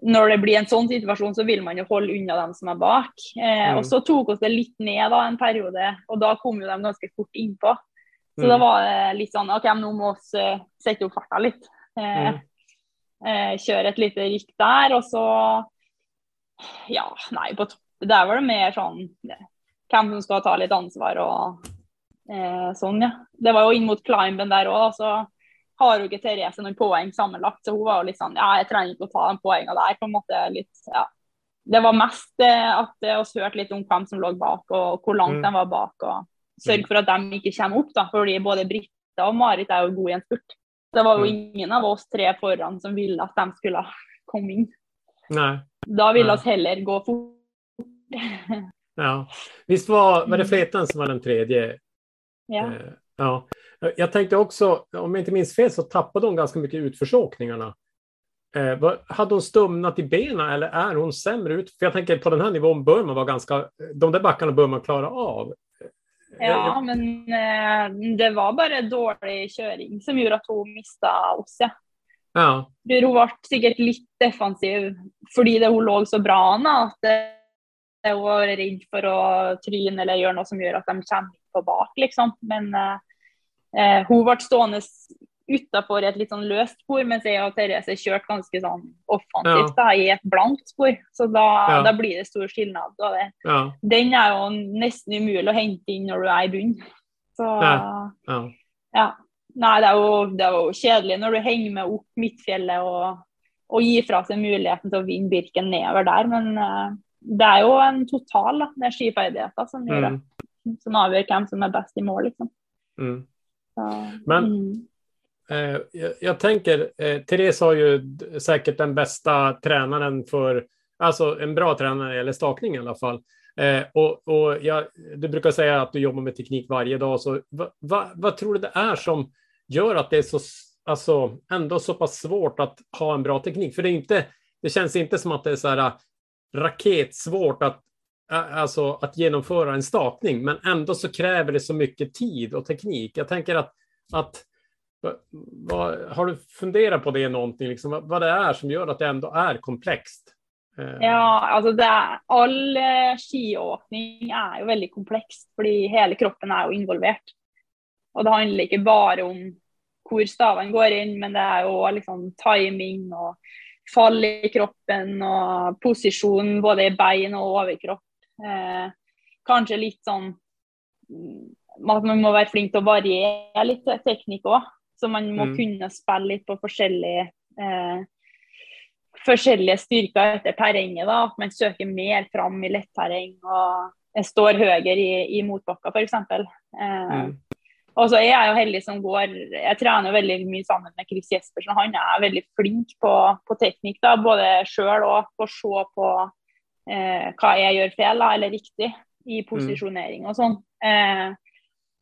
når det blir en sånn situasjon, så vil man jo holde unna dem som er bak. Eh, Mm. Og så tok oss det litt ned da en periode, og da kom jo de ganske fort innpå. Så Mm. da var det litt sånn OK, nå må vi eh, sette opp farta litt. Eh, Mm. eh, kjøre et lite rykk der, og så Ja, nei, på Der var det mer sånn hvem som skal ta litt ansvar og eh, sånn, ja. Det var jo inn mot climben der òg, så har jo ikke Therese noen poeng sammenlagt, så hun var jo litt sånn Ja, jeg trenger ikke å ta de poengene der, på en måte. litt, ja. Det var mest eh, at eh, oss hørte litt om hvem som lå bak, og hvor langt Mm. de var bak. og Sørge for at de ikke kommer opp, da, fordi både Britta og Marit er jo gode i en spurt. Det var jo Mm. ingen av oss tre foran som ville at de skulle komme inn. Nej. Da ville oss heller gå fort. Ja. Visst var, var det Mm. Fleten som var den tredje? ja. Eh, ja. Jag tänkte också, om jag inte minns fel så tappade hon ganska mycket utförsåkningarna. Eh, vad- hade hon stumnat i benen eller är hon sämre ut? För jag tänker på den här nivån bör man vara ganska, de där backarna bör man klara av. Eh, ja, men eh, det var bare dårlig kjøring som gjorde at hun mista oss. Ja. Ja, Hun ble sikkert litt defensiv fordi det, hun lå så bra an. da, At det, hun var redd for å tryne eller gjøre noe som gjør at de kommer på bak, liksom. Men eh, eh, hun ble stående utafor et litt sånn løst spor, mens jeg og Therese kjørte ganske sånn offensivt da, i et blankt spor. Så da, Ja. da blir det stor skillnad. Og det, ja, den er jo nesten umulig å hente inn når du er i bunnen. Så Ja. ja. ja. Nei, det er, jo, det er jo kjedelig når du henger med opp Midtfjellet og, og gir fra seg muligheten til å vinne Birken nedover der, men eh, det er jo en total, da. Det er skiferdigheter som, gjør Mm, at- som avgjør hvem som er best i mål, liksom. mm. Så, Men- mm. Eh, jag, jag tänker, eh, Therese har ju säkert den bästa tränaren för, alltså en bra tränare när det gäller stakning i alla fall. Eh, och och jag, du brukar säga att du jobbar med teknik varje dag, så va, va, vad tror du det är som gör att det är så, alltså ändå så pass svårt att ha en bra teknik? För det är inte, det känns inte som att det är så här äh, raketsvårt att, alltså att genomföra en stakning, men ändå så kräver det så mycket tid och teknik. Jag tänker att, att vad- har du funderat på det någonting, liksom, vad, vad det är som gör att det ändå är komplext? Ja, alltså det är, all eh, skiåkning är ju väldigt komplekst, för hela kroppen är ju involverad. Och det handlar inte bara om hur staven går in, men det är ju liksom timing och fall i kroppen och position både i ben och överkropp. Eh, kanskje litt sånn mm, at man må være flink til å variere litt teknikk òg. Så man må Mm. kunne spille litt på forskjellige eh, forskjellige styrker etter terrenget. da, At man søker mer fram i letterreng og står høyere i, i motbakka f.eks. Eh, mm, og så er jeg jo heldig som går Jeg trener jo veldig mye sammen med Chris Jespersen. Han er veldig flink på, på teknikk, da, både sjøl og på å se på eh, hva jeg gjør feil da, eller riktig i posisjonering og sånn. Eh,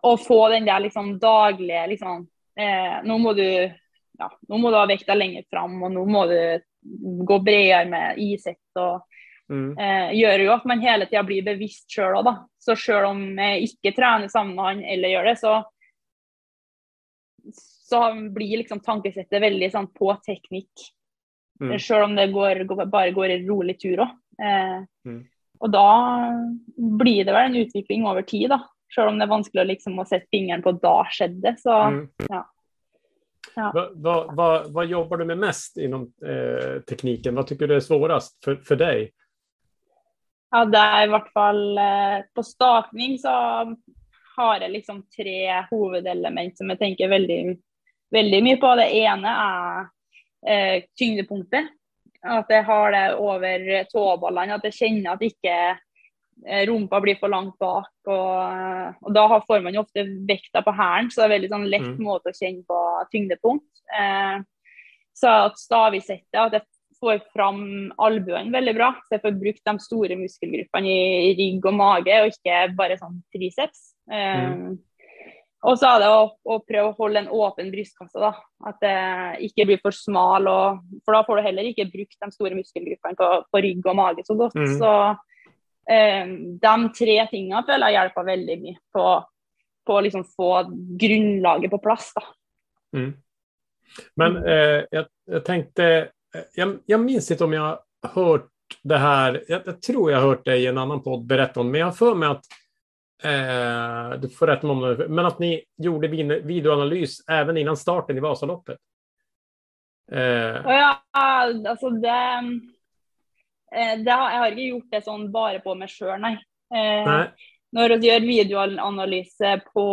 og få den der liksom daglige liksom eh, Nå må du ja, nå må du ha vekta lenger fram, og nå må du gå bredere med isett. og mm, eh, gjør jo at man hele tida blir bevisst sjøl òg, da. Så sjøl om jeg ikke trener sammen med han eller gjør det, så så blir liksom tankesettet veldig sånn på teknikk. mm, Sjøl om det går, går, bare går en rolig tur òg. Eh, Mm. Og da blir det vel en utvikling over tid, da. Sjøl om det vanskelig å liksom å sette fingeren på da skjedde. Så mm. ja. Ja. Va, va, va, vad jobbar du med mest inom eh, tekniken? Vad tycker du är svårast för, för dig? Ja, det er i hvert fall eh, På stakning så har jeg liksom tre hovedelement som jeg tenker veldig, veldig mye på. Det ene er eh, tyngdepunktet. At jeg har det over tåballene. At jeg kjenner at ikke eh, rumpa blir for langt bak. Og, og da får man jo ofte vekta på hælen, så det er veldig sånn lett Mm. måte å kjenne på tyngdepunkt. Eh, så at stavisettet, at jeg får fram albuene veldig bra. Så jeg får brukt de store muskelgruppene i rygg og mage, og ikke bare sånn triceps. Eh, Og så er det å, å prøve å holde en åpen brystkasse. da, At det ikke blir for smal. Og, for da får du heller ikke brukt de store muskelgruppene på, på rygg og mage så godt. Mm. Så eh, de tre tingene føler jeg hjelper veldig mye på, på å liksom få grunnlaget på plass. da. Mm. Men eh, jag, jag tänkte, eh, jag, jag minns inte om jag har hört det här, jag, jag tror jag har hört det i en annan podd berätta om, men jag har för mig att eh, du får rätta mig om det, men att ni gjorde vid- videoanalys även innan starten i Vasaloppet. Eh, ja, altså det, eh, det har, Jeg har ikke gjort det sånn bare på meg sjøl, nei. Eh, nej, Når vi gjør videoanalyse på,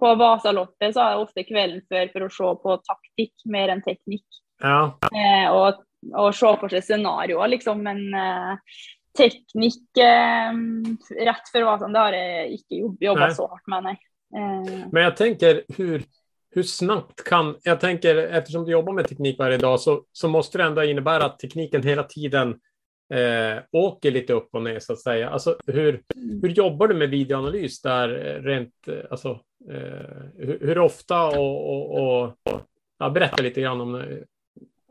på Vasaloppet, så er det ofte kvelden før for å se på taktikk mer enn teknikk. ja, Eh, og, og se for seg scenarioer, liksom. Men eh, teknikk eh, rett før Vasan, det har jeg ikke jobb- Nej. jobba så hardt med, nei. Eh, men jag tänker hur, hur snabbt kan, jag tänker eftersom du jobbar med teknik varje dag så, så måste det ändå innebära att tekniken hela tiden eh, åker lite upp och ner så att säga. Alltså, hur, hur jobbar du med videoanalys där eh, rent, eh, alltså, eh, hur, hur ofta og, og, og ja, berätta lite grann om det.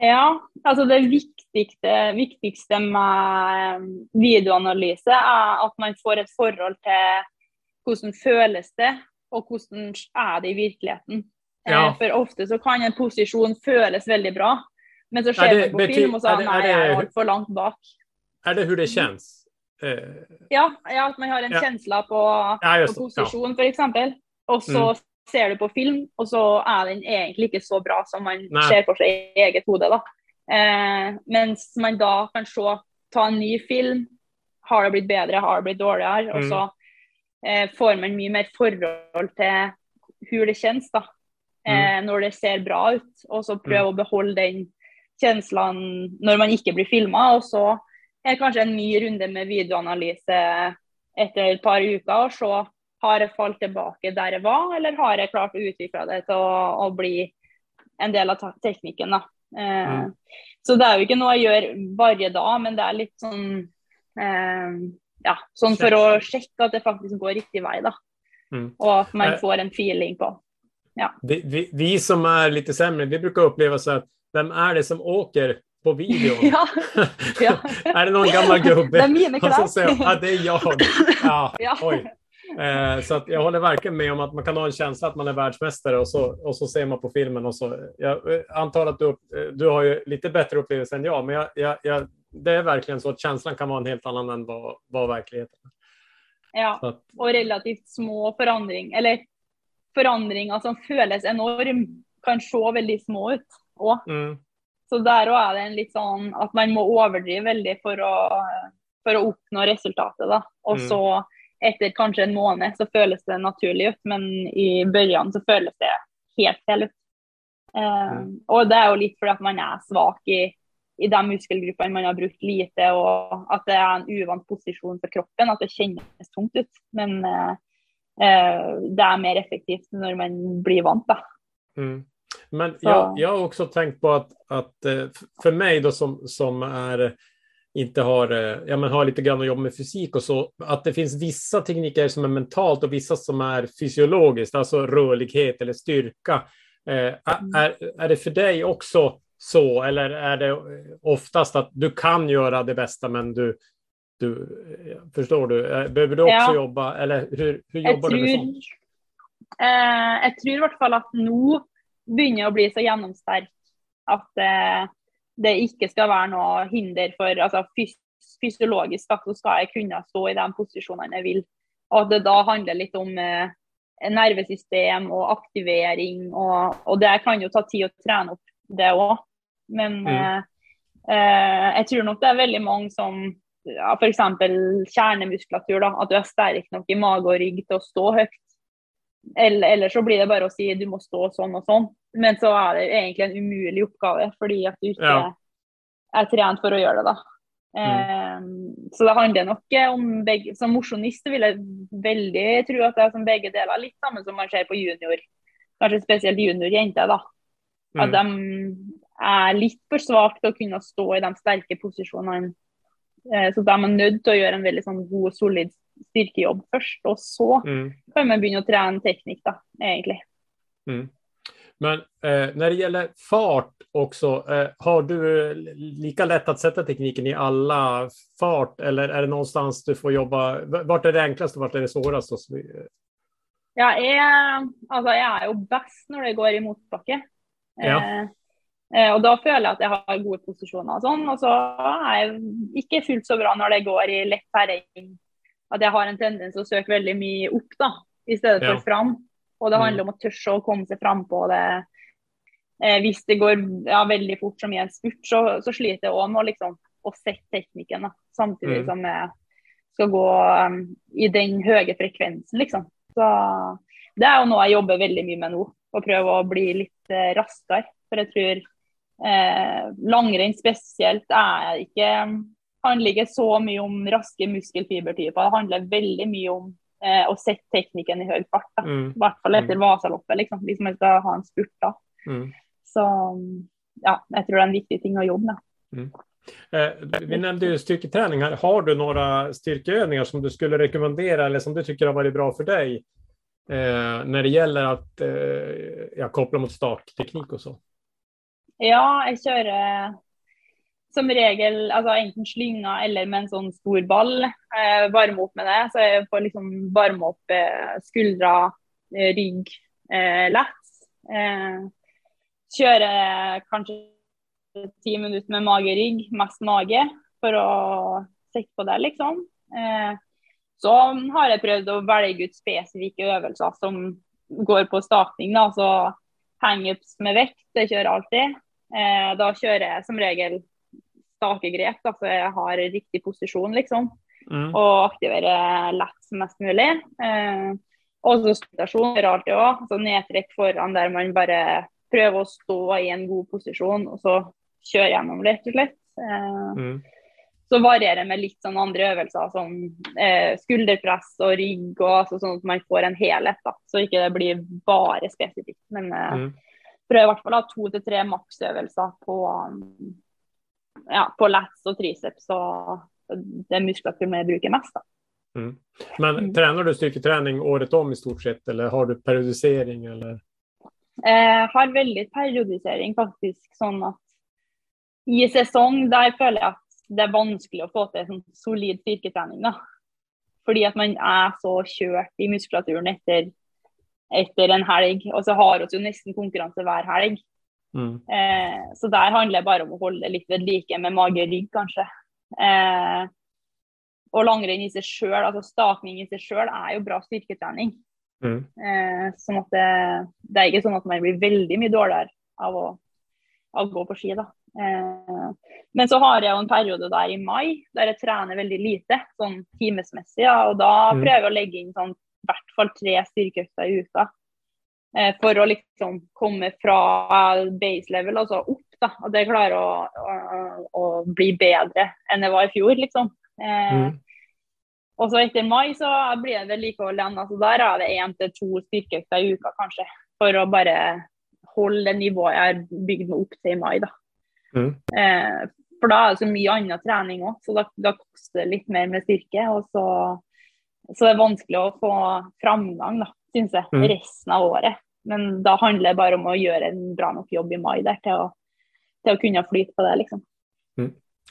Ja, altså det viktigste, viktigste med eh, videoanalyse er at man får et forhold til hvordan føles det, og hvordan er det i virkeligheten. Eh, Ja. For ofte så kan en posisjon føles veldig bra, men så Er ser man på film og så er er det- nei, er jeg er altfor langt bak. Är det hur det känns? Eh, Ja, ja, at man har en Ja. kjensle på, ja, på just. Ja. posisjon, for eksempel. Og så Mm. Ser du på film, og så er den egentlig ikke så bra som man Nei. ser for seg i eget hode. Da. Eh, mens man da kan se, ta en ny film. Har det blitt bedre, har det blitt dårligere? Og Mm. så eh, får man mye mer forhold til hvor det kjennes, da. Eh, når det ser bra ut. Og så prøve å beholde den kjenslene når man ikke blir filma. Og så er det kanskje en ny runde med videoanalyse etter et par uker og se har jeg falt tilbake der jeg var, eller har jeg klart å utvikle det til å, å bli en del av teknikken. da. Eh, Mm. Så det er jo ikke noe jeg gjør hver dag, men det er litt sånn eh, ja, sånn for å sjekke at det faktisk går riktig vei, da. Mm. Og at man Eh. får en feeling på. Vi, vi, vi som är lite sämre, vi brukar uppleva så att vem är det som åker på videon? Ja, ja. är det någon gammal gubbe? Det är mina Och säger jag, ja, det är jag. Ja, Ja. oj. Eh, så jag håller verkligen med om att man kan ha en känsla att man är världsmästare och så, och så ser man på filmen och så. Jag eh, antar att du, eh, du har ju lite bättre upplevelse än jag, men jag, jag, jag, det är verkligen så att känslan kan vara en helt annan än vad, vad verkligheten är. ja. Så att, Og relativt små forandring, eller forandringer som føles enorm, kan se veldig små ut òg. mm, Så òg er det en litt sånn at man må overdrive veldig for å, for å oppnå resultatet. da. Og Mm. Så etter kanskje en måned så føles det naturlig ut, men i begynnelsen så føles det helt feil ut. Eh, Mm. Og det er jo litt fordi at man er svak i, i de muskelgruppene man har brukt lite, og at det er en uvant posisjon for kroppen, at det kjennes tungt ut. Men eh, eh, det er mer effektivt når man blir vant, da. Mm. Men jag, jag har också tänkt på att, att eh, för mig då som, som är inte har, eh, ja, men har lite grann att jobba med fysik och så, att det finns vissa tekniker som är mentalt och vissa som är fysiologiskt, alltså rörlighet eller styrka. Eh, är, är det för dig också så, eller är det oftast att du kan göra det bästa, men du, du eh, förstår du, Eh, behöver du också Ja. jobba, eller hur, hur jobbar du med tror, sånt? eh, jeg tror i hvert fall at nå begynner jeg å bli så gjennomsterk at eh, det ikke skal være noe hinder for altså fys Fysiologisk at så skal jeg kunne stå i de posisjonene jeg vil. Og at det da handler litt om eh, nervesystem og aktivering. Og, og det kan jo ta tid å trene opp det òg. Men Mm. eh, eh, jeg tror nok det er veldig mange som ja, F.eks. kjernemuskulatur. da, At du er sterk nok i mage og rygg til å stå høyt. Eller, eller så blir det bare å si du må stå sånn og sånn. Men så er det egentlig en umulig oppgave fordi at du ikke Ja. er trent for å gjøre det. da. Eh, så det handler nok eh, om begge Som mosjonist vil jeg veldig tro at det er som begge deler, litt sammen som man ser på junior. Kanskje spesielt juniorjenter, da. At de er litt for svake til å kunne stå i de sterke posisjonene. Eh, så de er nødt til å gjøre en veldig sånn god, solid styrkejobb først. Og så Mm. kan man begynne å trene teknikk, da, egentlig. Mm. Men eh, när det gäller fart också, eh, har du lika lätt att sätta tekniken i alla fart eller är det någonstans du får jobba? Vart är det enklast och vart är det svårast? Och Ja, jeg, altså, jeg er jo best når det går i motbakke. Ja. Eh, eh, og da føler jeg at jeg har gode posisjoner og sånn. Og så er jeg ikke fullt så bra når det går i lett terreng. At jeg har en tendens å søke veldig mye opp, da, i stedet Ja. for fram. Og det Mm. handler om å tørre å komme seg fram på det. Eh, hvis det går ja, veldig fort som i en spurt, så, så sliter jeg òg med å liksom, sette teknikken. Da, samtidig Mm. som jeg skal gå um, i den høye frekvensen, liksom. Så det er jo noe jeg jobber veldig mye med nå. Å prøve å bli litt eh, raskere. For jeg tror eh, langrenn spesielt er ikke handler ikke så mye om raske muskelfibertyper. Det handler veldig mye om eh, å sette teknikken i høy fart. Mm. I hvert fall etter Vasaloppet, liksom, hvis man skal ha en spurt da. Mm. Så ja, jeg tror det er en viktig ting å jobbe med. Eh, vi nämnde ju styrketräning här. Har du några styrkeövningar som du skulle rekommendera eller som du tycker har varit bra för dig? Eh, när det gäller att eh, ja, koppla mot startteknik och så. Ja, jeg kjører som regel altså enten slynga eller med en sånn stor ball. Eh, varme opp med det. Så jeg får liksom varme opp eh, skuldre, eh, rygg eh, lett. Eh, kjøre eh, kanskje ti minutter med mage-rygg, mest mage, for å sette på det, liksom. Eh, så har jeg prøvd å velge ut spesifikke øvelser som går på stakning. da, så Hangups med vekt, det kjører alltid. Eh, da kjører jeg som regel stakegrep, da, så jeg har riktig posisjon, liksom. Mm. Og aktiverer lett som mest mulig. Eh, og så støttasjon gjør jeg alltid òg. Så nedtrekk foran der man bare prøver å stå i en god posisjon, og så kjøre gjennom, rett og slett. Eh, Mm. så varierer med litt sånn andre øvelser som eh, skulderpress og rygg, og altså, sånn at man får en helhet. da, Så ikke det blir bare spesifikt. Men eh, Mm. prøver i hvert fall å ha to til tre maksøvelser på, um, ja, på lats og triceps og det muskulaturen jeg bruker mest. Mm. Men Mm. tränar du styrketräning året om i stort sett eller har du periodisering? Eller? Eh, har veldig periodisering, faktisk. Sånn at i sesong der føler jeg at det er vanskelig å få til sånn solid styrketrening. da. Fordi at man er så kjørt i muskulaturen etter, etter en helg. Og så har vi jo nesten konkurranse hver helg. Mm. Eh, så der handler det bare om holde det litt ved like med mage-rygg, kanskje. Eh, og langrenn i seg sjøl, altså stakning i seg sjøl, er jo bra styrketrening. Mm. Eh, sånn at det, det er ikke sånn at man blir veldig mye dårligere av å, av å gå på ski. da. Eh, men så har jo en periode der i mai der jeg trener veldig lite, sånn timesmessig. Ja, og da Mm. prøver jeg å legge inn sånn i hvert fall tre styrkeøkter i uka. Eh, for å liksom komme fra base level og så opp. da, At jeg klarer å, å, å bli bedre enn jeg var i fjor, liksom. Eh, Mm. og så etter mai så blir det vedlikehold igjen. Altså der er det én til to styrkeøkter i uka, kanskje. For å bare holde det nivået jeg har bygd meg opp til i mai, da. Mm. Eh, for da er det så mye annen trening òg, så da, da koster det litt mer med styrke. Og så, så det er vanskelig å få framgang, da, syns jeg, Mm. resten av året. Men da handler det bare om å gjøre en bra nok jobb i mai der til å, til å kunne flyte på det, liksom.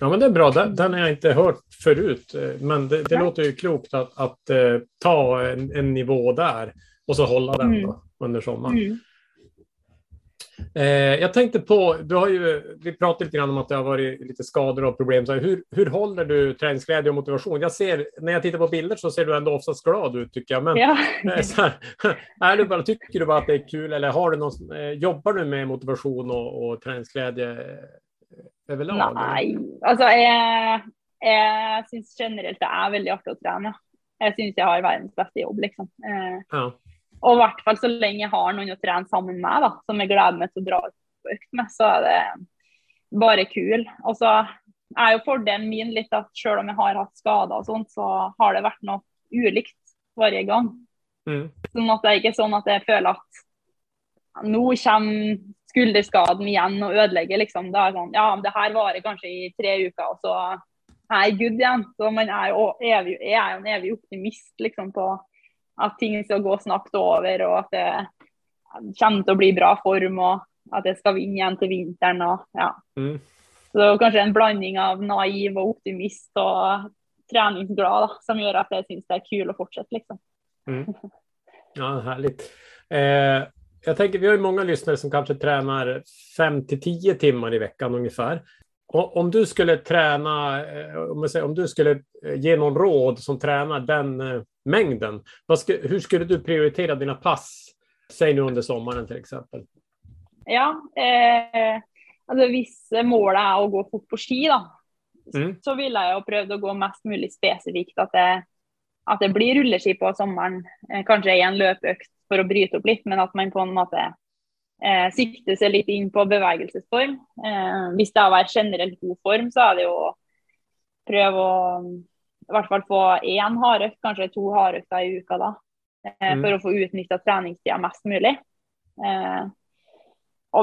Ja, men det är bra. Den, den har jag inte hört förut. eh, Men det, det låter ju klokt att, att eh, ta en, en nivå där och så hålla den Mm. då, under sommaren. Mm. Eh, jag tänkte på, du har ju, vi pratade lite grann om att det har varit lite skador och problem. Så hur, hur håller du träningsglädje och motivation? Jag ser, när jag tittar på bilder så ser du ändå oftast glad ut tycker jag. Men Ja. eh, här, är du bara, tycker du bara att det är kul eller har du någon, eh, jobbar du med motivation och, och träningsglädje överlag? eller? Nei, altså jeg, jeg syns generelt det er veldig artig å trene. Jeg syns jeg har verdens beste jobb, liksom. Ja. Og i hvert fall så lenge jeg har noen å trene sammen med, da, som jeg gleder meg til å dra på økt med, så er det bare kul. Og så er jo fordelen min litt at selv om jeg har hatt skader og sånt, så har det vært noe ulikt hver gang. Mm. Sånn at det er ikke sånn at jeg føler at nå kommer skulderskaden igjen og ødelegger, liksom. Det er sånn, ja, det her varer kanskje i tre uker, og så er jeg good igjen. Så man er jo evig, jeg er jo en evig optimist liksom, på at ting skal gå snart over, og at det kommer til å bli bra form, og at jeg skal vinne igjen til vinteren. Og, ja. Mm. Så det kanskje en blanding av naiv og optimist og treningsglad da, som gjør at jeg syns det er kul å fortsette, liksom. Mm. Ja, härligt. Eh, jag tänker, vi har ju många lyssnare som kanske tränar 5 till 10 timmar i veckan ungefär. Och om du skulle träna, eh, om, jag säger, om du skulle eh, ge någon råd som tränar den eh, mängden, hur skulle du prioritera dina pass? Säg nu under sommaren till exempel. Ja, eh, altså hvis målet er å gå fort på ski, da, Mm. så ville jeg jo prøvd å gå mest mulig spesifikt. At det, at det blir rulleski på sommeren. Eh, kanskje i en løpeøkt for å bryte opp litt, men at man på en måte eh, sikter seg litt inn på bevegelsesform. Eh, hvis det er å være generelt god form, så er det jo å prøve å i hvert fall få én hardøkt, kanskje to hardøkter i uka da. Eh, Mm. For å få utnytta treningstida mest mulig. Eh,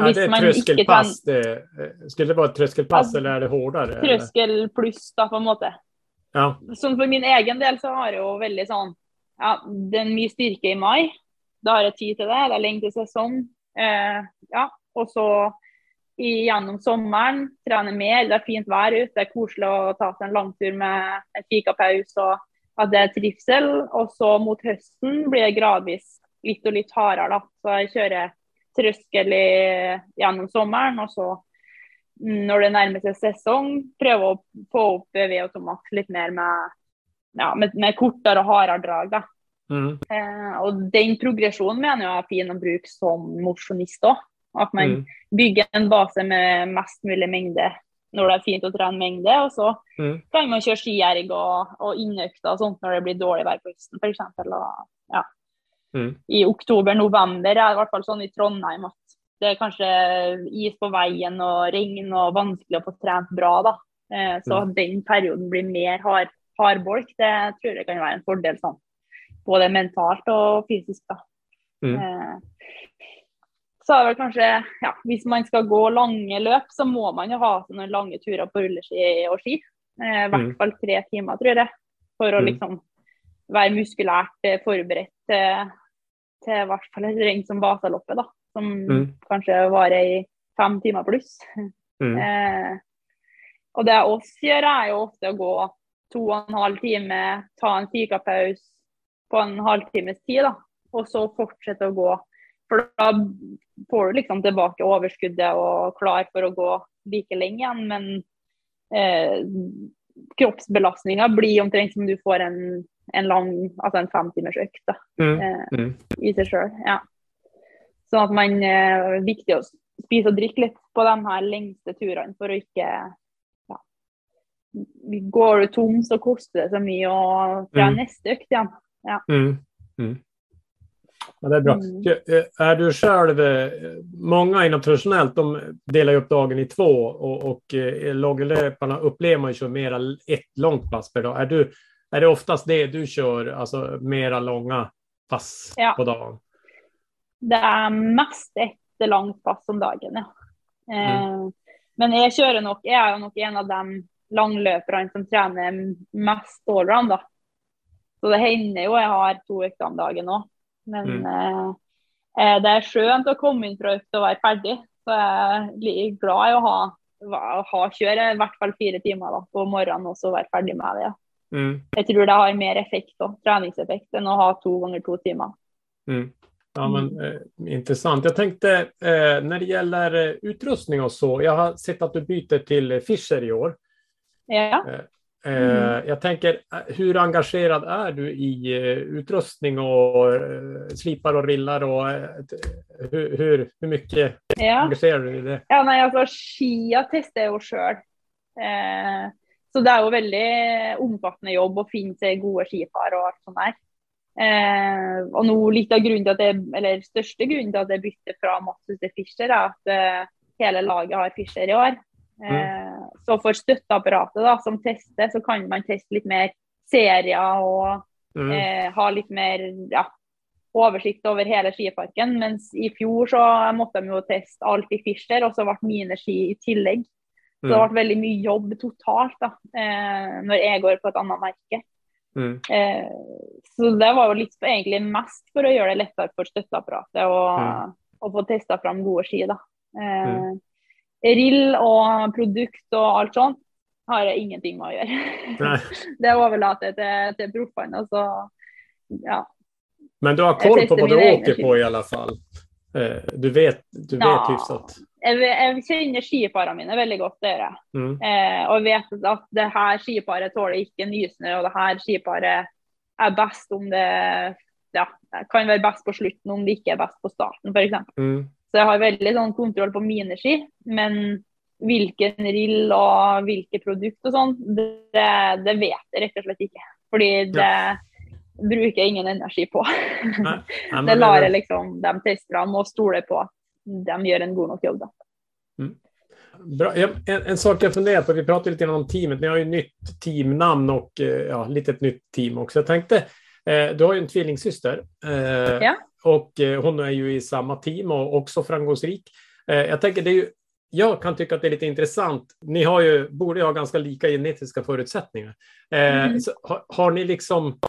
hvis det är trener tröskelpass. Det, eh, skulle det vara ett tröskelpass Ja, eller är det hårdare? eller? trøskel pluss, da, på en måte. Ja. Sånn for min egen del så har jeg jo veldig sånn Ja, det er mye styrke i mai. Da har jeg tid til det. Det er lenge til sesong. Eh, ja, og så gjennom sommeren trene mer. Det er fint vær ute. Det er koselig å ta seg en langtur med en fikapause og at det er trivsel. Og så mot høsten blir det gradvis litt og litt hardere. da. Så jeg kjører trøskel i, gjennom sommeren, og så når det nærmer seg sesong, prøve å få opp VO2 max litt mer med, ja, med, med kortere og hardere drag. da. Mm. Eh, og den progresjonen mener jeg er fin å bruke som mosjonist òg. At man Mm. bygger en base med mest mulig mengde når det er fint å trene mengde. Og så Mm. kan man kjøre skierg og, og innøkter og sånt når det blir dårlig vær på høsten f.eks. Ja. Mm. I oktober-november er det i hvert fall sånn i Trondheim at det er kanskje is på veien og regn og vanskelig å få trent bra. da. Eh, så Mm. den perioden blir mer hard, hardbolk, det tror jeg kan være en fordel. sånn både mentalt og fysisk. da. Mm. Eh, så er det kanskje, ja, Hvis man skal gå lange løp, så må man jo ha sånne lange turer på rulleski og ski. Eh, I hvert Mm. fall tre timer, tror jeg. For å Mm. liksom være muskulært eh, forberedt til, til i hvert fall et renn som Vasaloppet, da. Som Mm. kanskje varer i fem timer pluss. Mm. Eh, og det oss gjør, er jo ofte å gå to og en halv time, ta en fikapause på en halvtimes tid, da. Og så fortsette å gå. For da får du liksom tilbake overskuddet og klar for å gå like lenge igjen. Men eh, kroppsbelastninga blir omtrent som du får en, en lang, altså en femtimers økt da, Mm. eh, Mm. i seg sjøl. Ja. Sånn at man eh, viktig å spise og drikke litt på de her lengste turene for å ikke ja. Går du tom, så koster det så mye å dra Mm. neste økt igjen. Mm. Mm. Ja, det är bra. Mm. Eh, Är du själv, eh, många inom traditionellt, de delar ju upp dagen i två och, och eh, långlöparna upplever man ju kör mera ett långt pass per dag. Är, du, är det oftast det du kör, alltså mera långa pass Ja. på dagen? Det er mest ett langt pass om dagen, ja. Eh, Men jeg kjører nok, jeg er jo nok en av de langløperne som trener mest allround. Så det hender jo jeg har to økter om dagen òg. Men Mm. eh, eh, det er skjønt å komme inn fra økt og være ferdig. Så er li- glad i å ha, ha kjøre i hvert fall fire timer da, på morgenen og så være ferdig med det. Mm. Jeg tror det har mer effekt og treningseffekt enn å ha to ganger to timer. Mm. Ja, men, eh, intressant. Jag tänkte eh, när det gäller eh, utrustning och så. Jag har sett att du byter till eh, Fischer i år. Ja. Eh, Mm. Jag tänker, eh, hur engagerad är du i eh, utrustning och eh, slipar och rillar? Och, eh, hur, hur, hur mycket ja. engagerar du dig i det? Ja, nei, altså Skia jo sjøl. Eh, så det er jo veldig omfattende jobb finne seg gode skipar og alt sånt der. Eh, og nå litt av grunnen til at jeg, eller største grunnen til at jeg bytter fra Matsus til Fischer, er at eh, hele laget har Fischer i år. Eh, så for støtteapparatet da, som tester, så kan man teste litt mer serier og Mm. eh, ha litt mer ja, oversikt over hele skiparken. Mens i fjor så måtte de jo teste alt i Fischer, og så ble mine ski i tillegg. Så det Mm. ble veldig mye jobb totalt da, eh, når jeg går på et annet merke. Mm. Eh, så det var jo litt egentlig mest for å gjøre det lettere for støtteapparatet å, Mm. å få testa fram gode ski. da. Eh, Rill og produkt og alt sånt har jeg ingenting med å gjøre. Nej. det overlater jeg til, til proffene. ja. Men du har koll på vad du åker på i alla fall. Eh, Du vet, du vet Ja. hyfsat. Jeg, jeg kjenner skiparene mine veldig godt, det gjør jeg. Mm. Eh, og vet at det her skiparet tåler ikke nysnø, og det her skiparet er best om det ja, kan være best på slutten om det ikke er best på starten, f.eks. Mm. Så jeg har veldig sånn kontroll på mine ski. Men hvilken rill og hvilke produkt og sånn, det, det vet jeg rett og slett ikke. Fordi det bruker jeg ingen energi på. Nej, men det lar jeg liksom de testerne og stoler på at de gjør en god nok jobb. da. Bra. Ja, en, en sak jag funderar på, vi pratade lite om teamet, ni har ju nytt teamnamn och eh, ja, lite ett nytt team också. Jag tänkte, eh, du har ju en tvillingsyster eh, Ja. Och eh, hon är ju i samma team och också framgångsrik. Eh, jag tänker, det är ju, jag kan tycka att det är lite intressant. Ni har ju, borde ju ha ganska lika genetiska förutsättningar. Eh, Mm. har, har ni liksom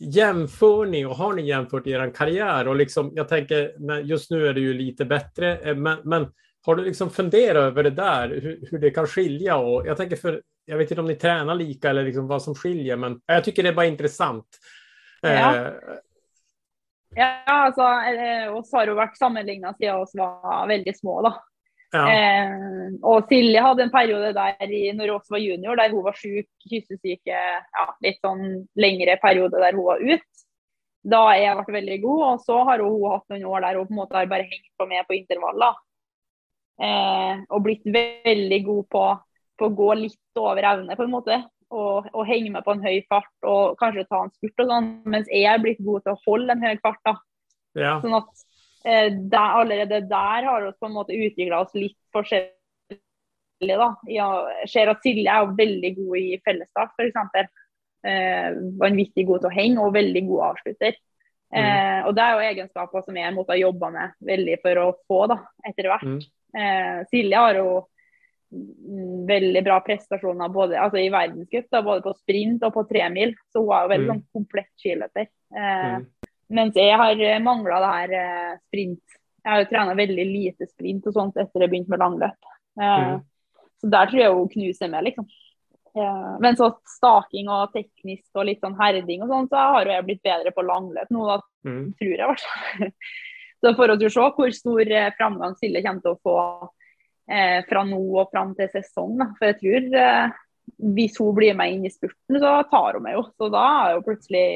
Jämför ni och har ni jämfört er karriär? Och liksom, jag tänker, just nu är det ju lite bättre, men, men har du liksom funderat över det där, hur, hur det kan skilja? Och jag tänker för, jag vet inte om ni tränar lika eller liksom vad som skiljer, men jag tycker det är bara intressant. Ja. Eh, Ja, altså, eh, oss har jo vært sammenligna siden oss var veldig små. da. ja. Eh, og Silje hadde en periode der i, når oss var junior, der hun var syk, kyssesyke, ja, litt sånn lengre periode der hun var ute. Da har jeg vært veldig god, og så har hun, hun hatt noen år der hun på en måte har bare hengt på med på intervaller. Eh, og blitt veldig god på, på å gå litt over evne, på en måte. Og, og henge med på en høy fart og kanskje ta en spurt og sånn. Mens jeg er blitt god til å holde en høy fart. da. ja. Sånn at eh, der, allerede der har vi på en måte utvikla oss litt forskjellig. da. Jeg ser at Silje er veldig god i fellesstart, f.eks. Eh, vanvittig god til å henge og veldig god avslutter. Eh, og det er jo egenskaper som jeg måtte ha jobba med veldig for å få da, etter hvert. Mm. Eh, Silje har jo mm, veldig bra prestasjoner både altså i verdenscup, både på sprint og på tremil. Så hun er jo veldig Mm. sånn komplett skiløper. Eh, Mm. mens jeg har mangla det her eh, sprint. Jeg har jo trena veldig lite sprint og sånt etter jeg begynte med langløp. Eh, Mm. Så der tror jeg hun knuser meg, liksom. Eh, men så staking og teknisk og litt sånn herding og sånn, så har jeg blitt bedre på langløp nå, da Mm. tror jeg i hvert fall. Så for å se hvor stor eh, framgang Silje kommer til å få eh, fra nå og fram til sesong. Da. For jeg tror eh, hvis hun blir med inn i spurten, så tar hun meg jo. Så da er jo plutselig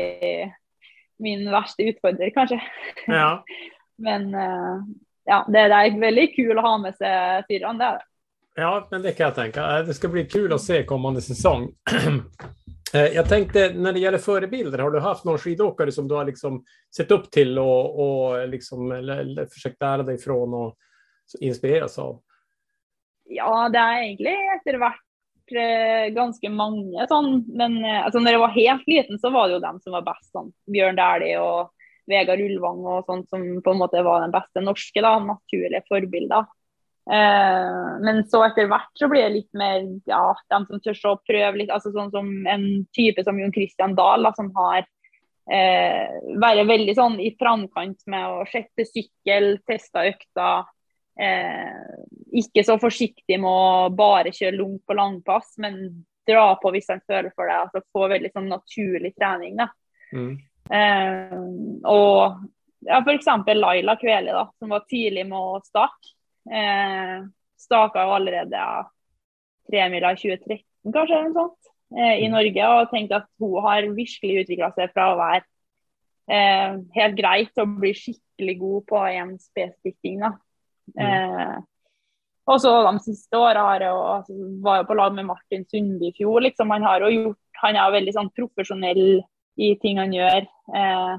min verste utfordrer, kanskje. ja. Men eh, ja, det, det er veldig kul å ha med seg styrene, det er det. Ja, men det kan jag tänka. Eh, Det ska bli kul att se kommande säsong. Eh, Jag tänkte, när det gäller förebilder, har du haft någon skidåkare som du har liksom sett upp till och, och liksom, eller, eller försökt lära dig från och inspireras av? Ja, det er egentlig etter hvert eh, ganske mange sånn. Men eh, altså, når jeg var helt liten, så var det jo dem som var best. Sånn. Bjørn Dæhlie og Vegard Ulvang og sånt som på en måte var den beste norske, da, naturlige forbilder. Eh, men så etter hvert så blir det litt mer ja, dem som tør å prøve litt. altså Sånn som en type som Jon Christian Dahl, da, som har eh, vært veldig sånn i framkant med å sjette sykkel, teste økter Eh, ikke så forsiktig med å bare kjøre langt på langpass, men dra på hvis han føler for det. altså Få veldig sånn naturlig trening. da. Mm. Eh, og ja, f.eks. Laila Kveli, da, som var tidlig med å stake. Eh, staka jo allerede ja, tremila i 2013, kanskje, eller noe sånt, eh, i Norge. Og tenkte at hun har virkelig utvikla seg fra å være eh, helt greit til å bli skikkelig god på en spesifikk ting. da. Eh, og så de siste åra har jeg altså, var på lag med Martin Sundby i fjor. liksom, Han har jo gjort, han er veldig sånn profesjonell i ting han gjør. Eh,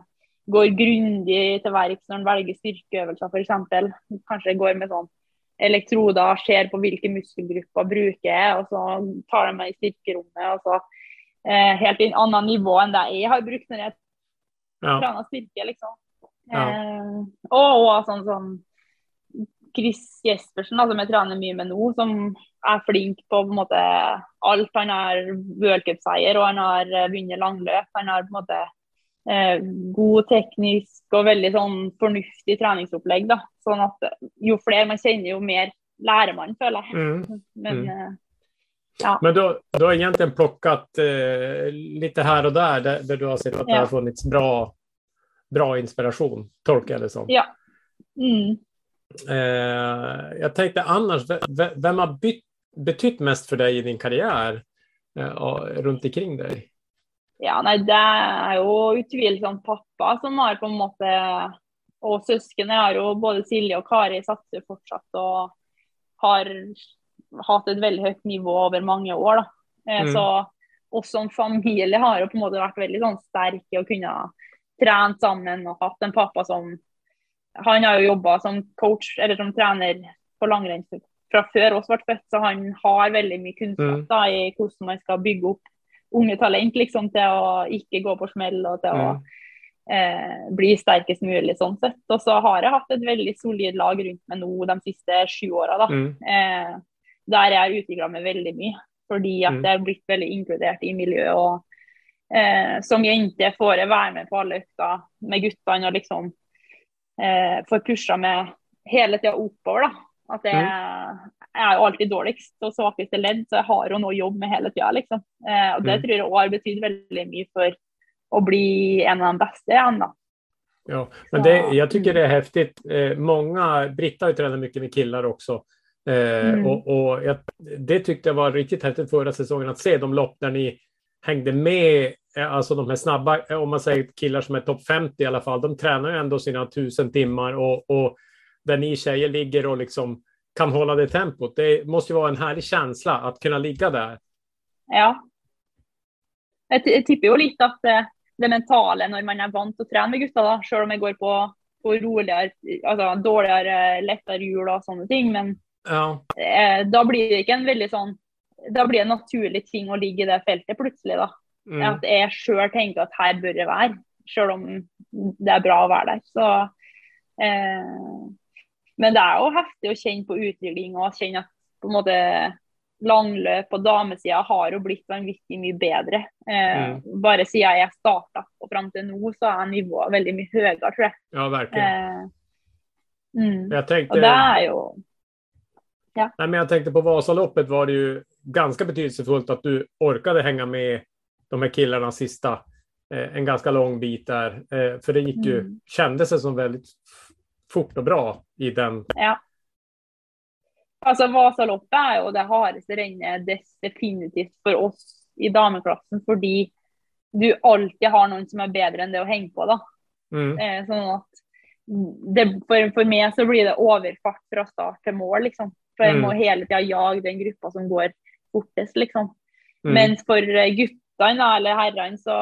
går grundig til verks når han velger styrkeøvelser, f.eks. Kanskje går med sånn elektroder, ser på hvilke muskelgrupper bruker jeg, og så tar de meg i styrkerommet. og så eh, Helt i en annet nivå enn det jeg har brukt når jeg Ja. trener styrke, liksom. Eh, og, og sånn som Chris Jespersen, da, som jeg trener mye med nå, som er flink på, på en måte, alt. Han har worldcupseier og han har eh, vunnet langløp. Han har på en måte eh, god teknisk og veldig sånn fornuftig treningsopplegg. da. Sånn at jo flere man kjenner, jo mer lærer man, føler jeg. Mm. Men Mm. eh, ja. Men du, du har egentligen plockat eh, lite här och där, där, där du har sett att det Ja. har funnits bra, bra inspiration, tolkar jag det som. Ja. Mm. Eh, jag tänkte annars, ve- ve- vem har bytt, betytt mest för dig i din karriär eh, och runt omkring dig? Ja, nei, det er jo utvilsomt pappa som har på en måte Og søsken. Jeg har jo både Silje og Kari satser fortsatt og har hatt et veldig høyt nivå over mange år. da. Eh, Mm. Så oss som familie har jo på en måte vært veldig sånn sterke og kunne trent sammen og hatt en pappa som Han har jo jobba som coach eller som trener på langrenn fra før oss ble født, så han har veldig mye kunnskap Mm. da, i hvordan man skal bygge opp unge talent liksom, til å ikke gå på smell og til å Mm. eh, bli sterkest mulig. sånn sett. Og så har jeg hatt et veldig solid lag rundt meg nå de siste sju åra. da. Mm. Eh, der jeg har utvikla meg veldig mye. Fordi at Mm. jeg er blitt veldig inkludert i miljøet. og eh, Som jente får jeg være med på alle økter med guttene og liksom eh, får pusha meg hele tida oppover. da. At jeg, jeg er jo alltid dårligst og svakeste ledd, så jeg har jo noe å jobbe med hele tida. Liksom. Eh, og det Mm. tror jeg også har betydd veldig mye for å bli en av de beste igjen. da. Ja, men det, jag tycker det är häftigt. Eh, många, Britta har ju tränat mycket med killar också. Eh, Mm. Och, och jag, det tyckte jag var riktigt häftigt förra säsongen att se de lopp där ni hängde med, alltså de här snabba, eh, om man säger killar som är topp 50 i alla fall, de tränar ju ändå sina tusen timmar och, och där ni tjejer ligger och liksom kan hålla det tempot. Det måste ju vara en härlig känsla att kunna ligga där. Ja. Jeg, t- jeg tipper jo litt at det, mentale når man vant til å trene med gutta, da, selv om jeg går på, på roligere, altså dårligere, lettere hjul og sånne ting, men Ja, eh, da blir det ikke en veldig sånn Da blir det en naturlig ting å ligge i det feltet plutselig, da. Mm, At jeg sjøl tenker at her bør jeg være, selv om det er bra å være der. Så eh, Men det er jo heftig å kjenne på utvikling og kjenne at på en måte langløp på damesida har jo blitt vanvittig mye bedre. Eh, Bare siden jeg starta og fram til nå, så er nivået veldig mye høyere, tror jeg. ja verkligen. Eh, mm. Jag tänkte... Og det er jo Nej, men jag tänkte på Vasaloppet var det ju ganska betydelsefullt att du orkade hänga med de här killarna sista eh, en ganska lång bit där. Eh, för det gick ju, Mm. kändes det som väldigt fort och bra i den. Ja. Altså Vasaloppet er jo det hardeste rennet definitivt for oss i dameklassen, fordi du alltid har noen som er bedre enn det å henge på. da. Mm. Eh, sånn at det, for, for meg så blir det overfart fra start til mål, liksom. Jeg Mm. må hele tida jage den gruppa som går fortest, liksom. Mm. Mens for eh, guttene eller herrene så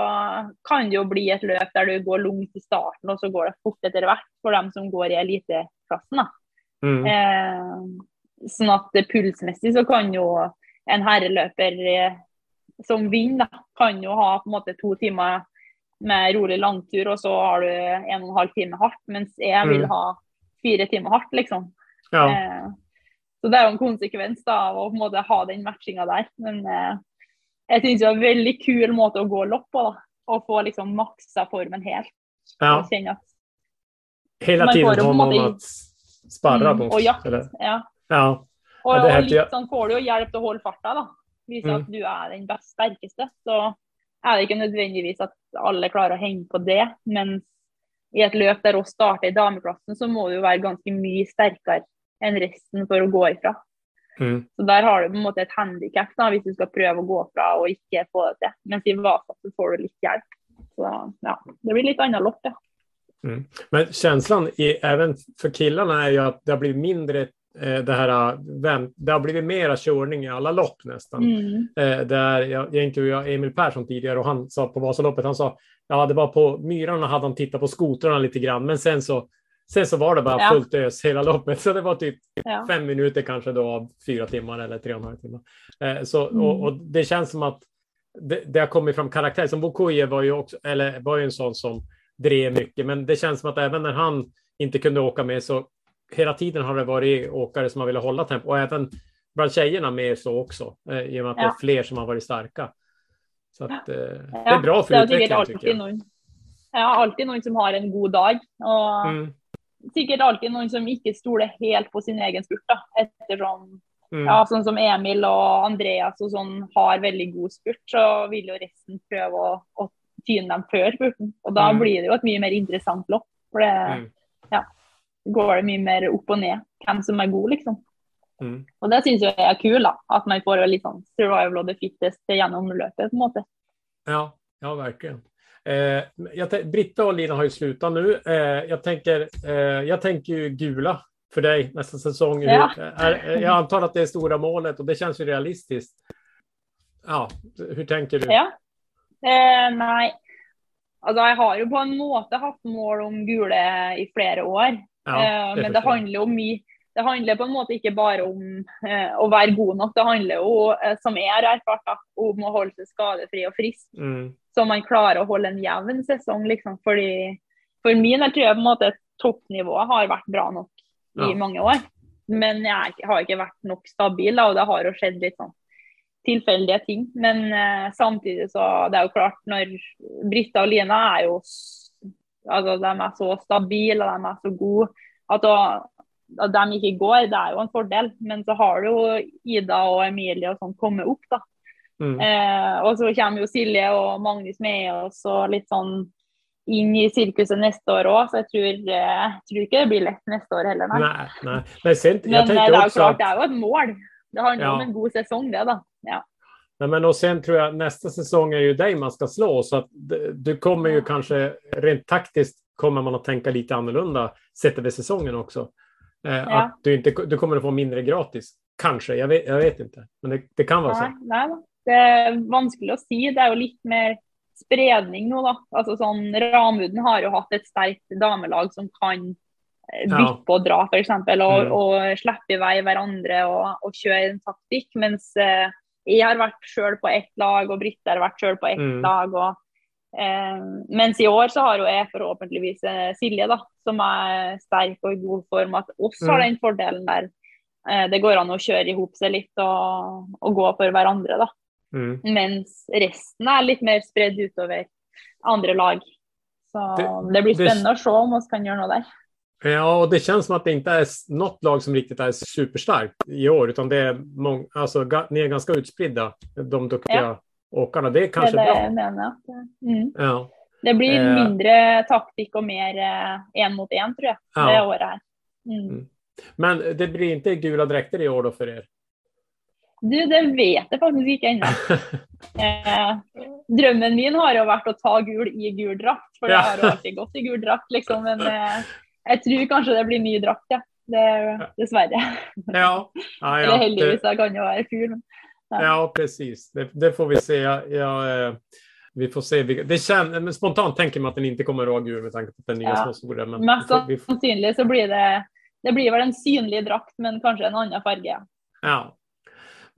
kan det jo bli et løp der du går langt i starten, og så går det fort etter hvert for dem som går i eliteklassen. Mm. Eh, sånn at pulsmessig så kan jo en herreløper eh, som vinner, kan jo ha på en måte to timer med rolig langtur, og så har du en og en halv time hardt, mens jeg vil Mm. ha fire timer hardt, liksom. Ja. Eh, så det er jo en konsekvens da, av å på en måte ha den matchinga der. Men eh, jeg syns det er en veldig kul måte å gå lopp på. da, Å få liksom maksa formen helt. ja. Og kjenne at Hela man tiden får det på ha en måte någon i- att sparra Mm, mot. og jakt. Eller? Ja. Ja. Og, Ja, det helt- litt sånn får du jo hjelp til å holde farta, da. Vise Mm. at du er den best sterkeste. Så er det ikke nødvendigvis at alle klarer å henge på det. Men i et løp der oss starter i dameklassen, så må du være ganske mye sterkere enn resten for å gå ifra. Mm. Så der har du på en måte et handikap hvis du skal prøve å gå fra og ikke få det til. Mens i Vasa så får du litt hjelp. Så ja, det blir litt annet lopp, ja. Men känslan i, även för killarna är ju att det har blivit mindre eh, det här, vem, det har blivit mera körning i alla lopp nästan. Mm. Eh, där jag, jag intervjuade Emil Persson tidigare och han sa på Vasaloppet, han sa ja det var på Myrarna hade han tittat på skotrarna lite grann men sen så Sen så var det bara Ja. fullt ös hela loppet, så det var typ Ja. fem minuter kanske då av fyra timmar eller tre och en halv timme. Eh, så, Mm. och, och det känns som att det, det har kommit fram karaktär. Som Bokoye var ju också, eller var ju en sån som drev mycket, men det känns som att även när han inte kunde åka med så hela tiden har det varit åkare som har velat hålla tempo och även bland tjejerna mer så också, eh, i och med att det Ja. är fler som har varit starka. Så att, eh, det Ja, är bra för det utvecklingen tycker jag. Ja, alltid noen som har en god dag. Og Mm, sikkert alltid noen som ikke stoler helt på sin egen spurt. da, Ettersom mm, ja, sånn som Emil og Andreas og sånn har veldig god spurt, så vil jo resten prøve å, å tyne dem før spurten. Og da Mm. blir det jo et mye mer interessant lopp. For det mm, går det mye mer opp og ned hvem som er god, liksom. mm. Og det syns jeg er kult, da. At man får litt sånn survival of the fittest gjennom løpet, på en måte. Ja, ja verkligen. Eh, jag Britta och Lina har ju slutat nu. Eh, jag, tänker, eh, jag tänker ju gula för dig nästa säsong. Ja. är, jag antar att det är stora målet och det känns ju realistiskt. Ja, hur tänker du? Ja. Eh, nei. Altså, jeg har jo på en måte hatt mål om gule i flere år. Ja, eh, men det jag. handler jo mye Det handler på en måte ikke bare om eh, å være god nok. Det handler jo, eh, som jeg har erfart, om å holde seg skadefri og frisk. Mm, Så man klarer å holde en jevn sesong. Liksom. Fordi, for min del tror jeg på en måte toppnivået har vært bra nok i Ja. mange år. Men jeg har ikke vært nok stabil, da, og det har jo skjedd litt sånn tilfeldige ting. Men eh, samtidig så det er jo klart, når Britta og Lina er jo altså, de er så stabile og de er så gode at, at de ikke går, det er jo en fordel. Men så har du jo Ida og Emilie og sånn kommet opp, da. Mm. Eh, og så kommer jo Silje og Magnus med oss og litt sånn inn i sirkuset neste år òg, så jeg tror, eh, tror ikke det blir lett neste år heller. Nei. Nej, nej. Men sen, Men jag eh, det er jo också klart, att, det er jo et mål. Det handler Ja. om en god sesong, det, da. Ja. nej, men och sen tror jag nästa säsong är ju dig man ska slå så att du kommer ju kanske rent taktiskt kommer man att tänka lite annorlunda sett över säsongen också. Eh, Ja. Att du, inte, du kommer att få mindre gratis. Kanske, jag vet, jag vet inte. Men det, det kan vara Nei, så. nei da. Det er vanskelig å si. Det er jo litt mer spredning nå, da. Altså sånn, Ramuden har jo hatt et sterkt damelag som kan eh, bytte og dra, f.eks. Og, Mm. og slippe i vei hverandre og, og kjøre en taktikk. Mens eh, jeg har vært sjøl på ett lag, og Britte har vært sjøl på ett Mm. lag. og eh, Mens i år så har jo jeg forhåpentligvis eh, Silje, da, som er sterk og i god form. At oss har Mm. den fordelen der eh, det går an å kjøre i hop seg litt og, og gå for hverandre. da. Mm. Mens resten er litt mer spredd utover andre lag. Så Det- det, blir det- spennende å se om vi kan gjøre noe der. Ja, och det känns som att det inte är något lag som riktigt är superstarkt i år, utan det är mång, alltså, ni är ganska utspridda, de duktiga åkarna. Det är Det kanske er det bra. jeg mener. Mm. Ja. Det blir Eh. mindre taktikk og mer én mot én, tror jeg, Ja. det året her. Mm. Mm. Men det blir inte gula dräkter i år då för er? Du, det vet jeg faktisk ikke ennå. Eh, drømmen min har jo vært å ta gul i gul drakt, for Ja. jeg har jo alltid gått i gul drakt, liksom. Men eh, jeg tror kanskje det blir ny drakt, ja. Det, dessverre. ja. Ja, Eller ja, heldigvis, det, kan jo være ful. men- ja, precis. Det, det får vi se. Jag, jag, eh, vi får se. Det men spontant tänker man att den inte kommer att vara gul med tanke på den nya Ja. små stora. Men Mest vi får, vi får, så blir det det blir vel en synlig drakt, men kanskje en annen farge. ja.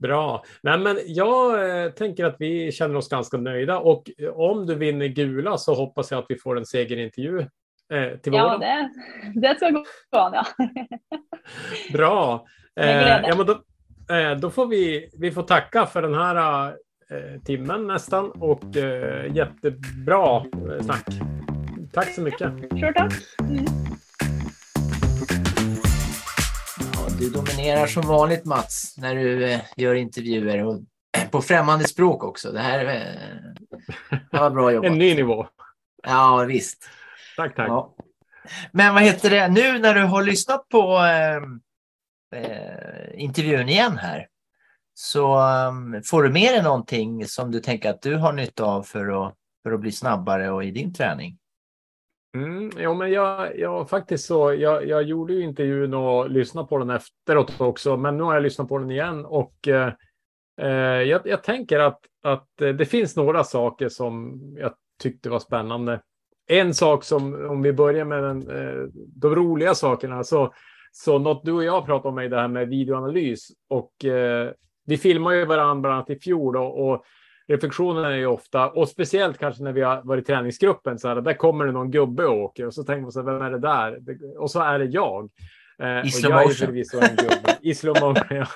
Ja. Bra. Nej, men jag eh, tänker att vi känner oss ganska nöjda och eh, om du vinner gula så hoppas jag att vi får en segerintervju eh, till Ja, våren. det, det skal gå an, ja. Bra. Eh, ja, men då, då får vi, vi får tacka för den här timmen nästan och jättebra snack. Tack så mycket. Sure, takk. Mm. Du dominerar som vanligt Mats när du eh, gör intervjuer och på främmande språk också. Det här, eh, det var bra jobbat. En ny nivå. Ja, visst. Tack, tack. Ja. Men vad heter det, nu när du har lyssnat på eh, eh, intervjun igen här så um, får du med dig någonting som du tänker att du har nytta av för att, för att bli snabbare och i din träning? Mm, ja, men jag, jag faktiskt så. Jag, jag gjorde ju intervjun och lyssnade på den efteråt också, men nu har jag lyssnat på den igen och eh, eh jag, jag tänker att, att eh, det finns några saker som jag tyckte var spännande. en sak som, om vi börjar med den, eh, de roliga sakerna, så, så något du och jag pratade om är det här med videoanalys och eh, vi filmar ju varandra bland annat i fjol och, och reflektionen är ju ofta, och speciellt kanske när vi har varit i träningsgruppen, så här, där kommer det någon gubbe och åker och så tänker man så här, vem är det där? Och så är det jag. Eh, I slow motion. I slow motion, ja.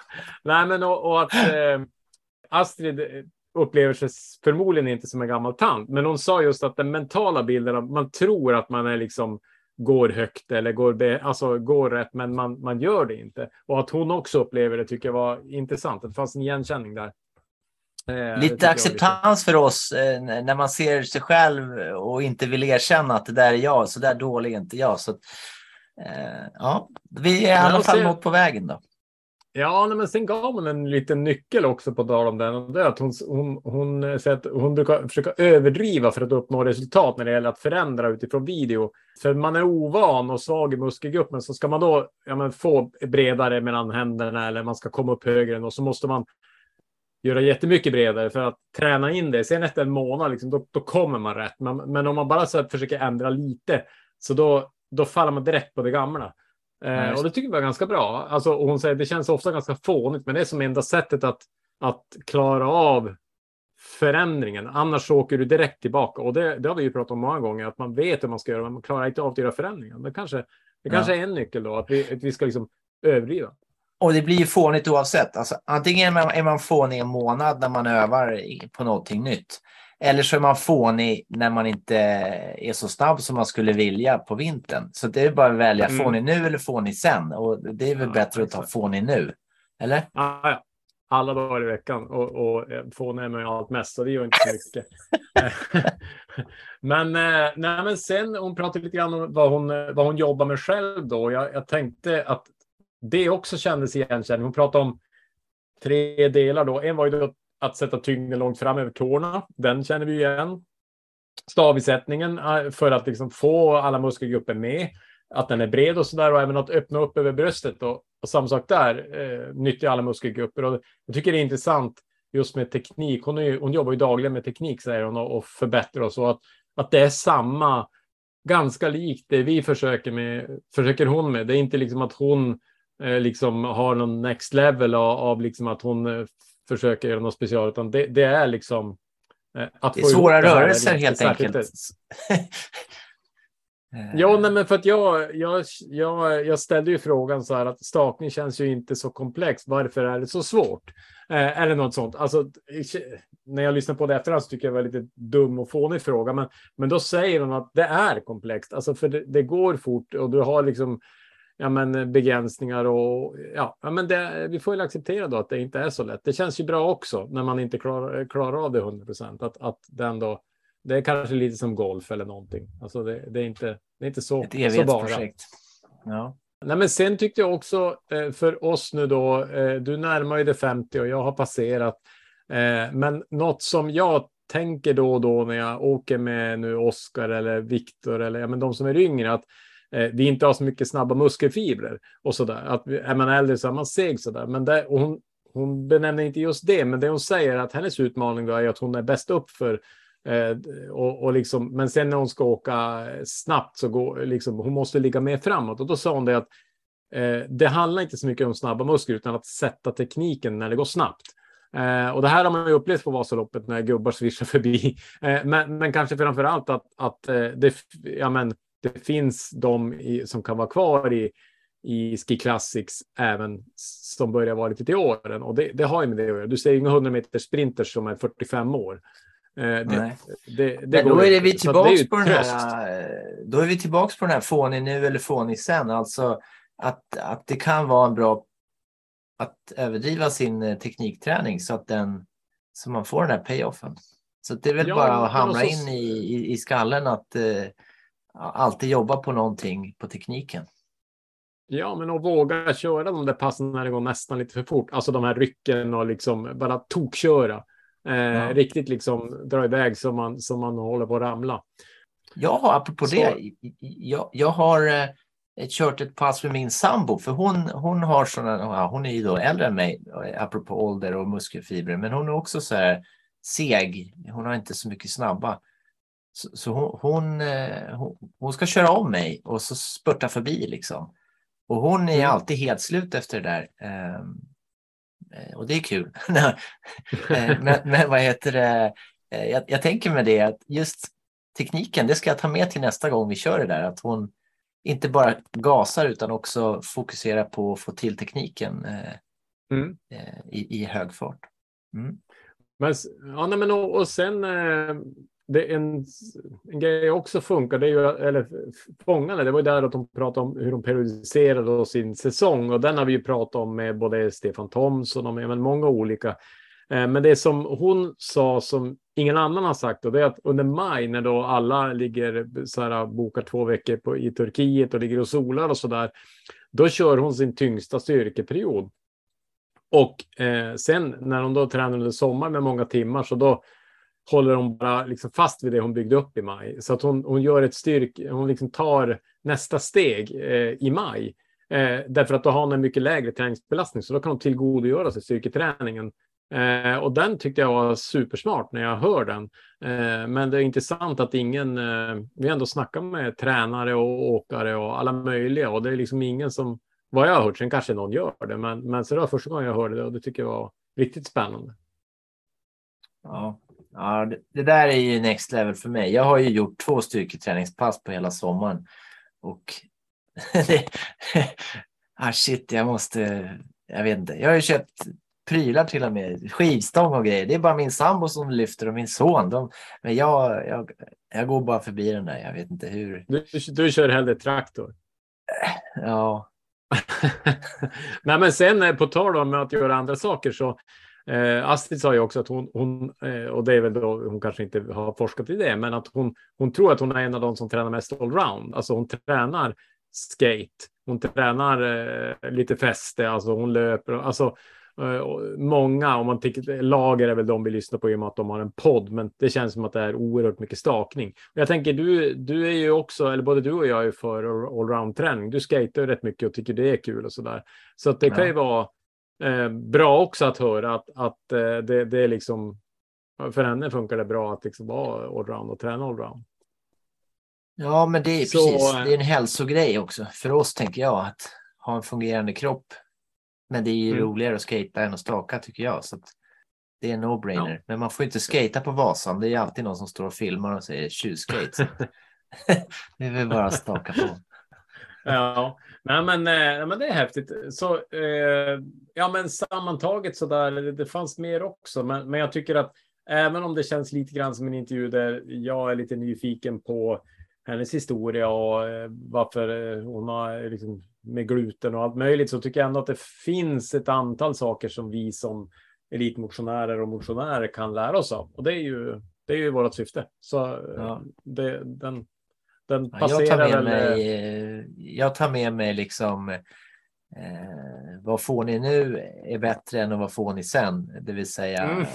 Nej, men och, och att eh, Astrid upplever sig förmodligen inte som en gammal tant, men hon sa just att den mentala bilden av man tror att man är liksom går högt eller går, alltså går rätt, men man, man gör det inte. Och att hon också upplever det tycker jag var intressant. Det fanns en igenkänning där. Eh, lite acceptans för oss eh, när man ser sig själv och inte vill erkänna att det där är jag, så där dålig är inte jag. Så, eh, ja, vi är i alla fall något på vägen då. Ja, men sen gav hon en liten nyckel också på tal om den. Och det är att hon, hon, hon, säger att hon brukar försöka överdriva för att uppnå resultat när det gäller att förändra utifrån video. För man är ovan och svag i muskelgruppen så ska man då ja, men få bredare mellan händerna eller man ska komma upp högre och så måste man göra jättemycket bredare för att träna in det. Sen efter en månad, liksom, då, då kommer man rätt. Men, men om man bara så försöker ändra lite, så då, då faller man direkt på det gamla. Eh, och det tycker jag var ganska bra. Alltså, hon säger det känns ofta ganska fånigt, men det är som enda sättet att, att klara av förändringen. Annars åker du direkt tillbaka. Och det, det har vi ju pratat om många gånger, att man vet hur man ska göra, men man klarar inte av att göra förändringar. Det kanske, det kanske ja. är en nyckel då, att vi, att vi ska liksom överdriva. Och det blir ju fånigt oavsett. Alltså, antingen är man fånig en månad när man övar på någonting nytt. Eller så är man fånig när man inte är så snabb som man skulle vilja på vintern. Så det är bara att välja mm. fånig nu eller fånig sen. Och det är väl ja, bättre att ta fånig nu. Eller? Ja, ja. Alla dagar i veckan. Och, och eh, fånig är man ju allt mest, så det gör inte så mycket. men, eh, nej, men sen, hon pratade lite grann om vad hon, vad hon jobbar med själv då. Jag, jag tänkte att det också kändes igenkänning. Hon pratade om tre delar då. En var ju då att sätta tyngden långt fram över tårna. Den känner vi igen. Stavisättningen eh, för att liksom få alla muskelgrupper med. Att den är bred och så där och även att öppna upp över bröstet. Och, och samma sak där, eh, nyttja alla muskelgrupper. Och jag tycker det är intressant just med teknik. Hon, är, hon jobbar ju dagligen med teknik säger hon och, och förbättrar och så. Att, att det är samma, ganska likt det vi försöker med, försöker hon med. Det är inte liksom att hon eh, liksom har någon next level av, av liksom att hon eh, försöka göra något speciellt, utan det, det är liksom eh, att det är svåra rörelser helt enkelt. Ja, nej, men för att jag, jag, jag, jag ställde ju frågan så här att stakning känns ju inte så komplext. Varför är det så svårt? Eh, eller något sånt. Alltså, när jag lyssnar på det efterhand så tycker jag det var lite dum och fånig fråga. Men, men då säger hon att det är komplext. Alltså för det, det går fort och du har liksom ja, men begränsningar och ja, men det, vi får väl acceptera då att det inte är så lätt. Det känns ju bra också när man inte klarar, klarar av det 100 procent. Att, att den då, det är kanske lite som golf eller någonting. Alltså det, det är, inte, det är inte så, Ett så bara. Ja. Nej, men sen tyckte jag också eh, för oss nu då, eh, du närmar ju det 50 och jag har passerat. Eh, men något som jag tänker då och då när jag åker med nu Oskar eller Viktor eller ja, men de som är yngre, att eh, vi inte har så mycket snabba muskelfibrer och så där. Att är man äldre så är man seg så där. Men det, hon, hon benämner inte just det, men det hon säger att hennes utmaning är att hon är bäst upp för eh, och, och liksom, men sen när hon ska åka snabbt så går liksom, hon måste ligga mer framåt och då sa hon det att eh, det handlar inte så mycket om snabba muskler utan att sätta tekniken när det går snabbt. Eh, och det här har man ju upplevt på Vasaloppet när gubbar svischar förbi. Eh, men, men kanske framför allt att, att eh, det, ja, men, det finns de i, som kan vara kvar i, i Ski Classics även som börjar vara lite till åren. Och det, det har ju med det att göra. Du ser inga 100 meter sprinters som är 45 år. Eh, det, det, det då är vi tillbaks på den här. Eh, då är vi tillbaks på den här fånig nu eller fånig sen. Alltså att, att det kan vara en bra att överdriva sin eh, teknikträning så att den så man får den här payoffen. Så det är väl ja, bara att hamra så... in i, i, i skallen att eh, alltid jobba på någonting på tekniken. Ja, men att våga köra de där passen när det går nästan lite för fort. Alltså de här rycken och liksom bara tokköra. Eh, ja. Riktigt liksom dra iväg så man, så man håller på att ramla. Har, apropå så. det, jag, jag har eh, kört ett pass med min sambo, för hon, hon har sådana, ja, hon är ju då äldre än mig, apropå ålder och muskelfibrer, men hon är också så här seg. Hon har inte så mycket snabba. Så, så hon, hon, eh, hon, hon, ska köra om mig och så spurta förbi liksom. Och hon är mm. alltid helt slut efter det där. Um, och det är kul. men, men vad heter det? Jag, jag tänker med det att just tekniken, det ska jag ta med till nästa gång vi kör det där. Att hon inte bara gasar utan också fokuserar på att få till tekniken eh, mm. eh, i, i hög fart. Mm. Men, ja, nej, men och, och sen eh, det en, en grej också funkar, det är ju, eller Fångarna, det var ju där att de pratade om hur de periodiserade sin säsong och den har vi ju pratat om med både Stefan Thomsson och med men många olika. Eh, men det som hon sa som ingen annan har sagt och det är att under maj när då alla ligger så här bokar två veckor på, i Turkiet och ligger och solar och så där. Då kör hon sin tyngsta styrkeperiod. Och eh, sen när hon då tränar under sommar med många timmar så då håller hon bara liksom fast vid det hon byggde upp i maj. Så att hon, hon gör ett styrk, hon liksom tar nästa steg eh, i maj. Eh, därför att då har hon en mycket lägre träningsbelastning så då kan hon tillgodogöra sig styrketräningen Eh, och den tyckte jag var supersmart när jag hör den. Eh, men det är intressant att ingen, eh, vi ändå snackar med tränare och åkare och alla möjliga och det är liksom ingen som, vad jag har hört, sen kanske någon gör det, men, men så det var första gången jag hörde det och det tycker jag var riktigt spännande. Ja, ja det, där är ju next level för mig. Jag har ju gjort två styrketräningspass på hela sommaren och det, ah shit, jag måste, jag vet inte, jag har ju köpt prylar till och med, skivstång och grejer. Det är bara min sambo som lyfter och min son. De, men jag, jag, jag går bara förbi den där, jag vet inte hur. Du, du kör hellre traktor? Ja. Nej, men sen eh, på tal om att göra andra saker så eh, Astrid sa ju också att hon, hon eh, och det är väl då hon kanske inte har forskat i det, men att hon, hon tror att hon är en av de som tränar mest allround. Alltså hon tränar skate, hon tränar eh, lite fäste, alltså hon löper, alltså Eh, många, om man tänker, lager är väl de vi lyssnar på i och med att de har en podd, men det känns som att det är oerhört mycket stakning. Jag tänker, du, du är ju också, eller både du och jag är för allround-träning. Du skater rätt mycket och tycker det är kul och så där. Så att det ja. kan ju vara eh, bra också att höra att, att eh, det, det är liksom, för henne funkar det bra att liksom vara allround och träna allround. Ja, men det är så, precis, det är en hälsogrej också. För oss tänker jag att ha en fungerande kropp men det är ju mm. roligare att skata än att staka tycker jag. Så det är en no-brainer. Ja. Men man får inte skata på Vasan. Det är alltid någon som står och filmar och säger tjuvskate. det är väl bara att staka på. Ja, Nej, men, eh, men det är häftigt. Så, eh, ja, men sammantaget så där, det, det fanns mer också. Men, men jag tycker att även om det känns lite grann som en intervju där jag är lite nyfiken på hennes historia och eh, varför eh, hon har liksom med gluten och allt möjligt så tycker jag ändå att det finns ett antal saker som vi som elitmotionärer och motionärer kan lära oss av. Och det är ju, det är ju vårt syfte. Så ja. det, den, den passerar jag tar med. Mig, eh, jag tar med mig liksom eh, vad får ni nu är bättre än vad får ni sen? Det vill säga mm.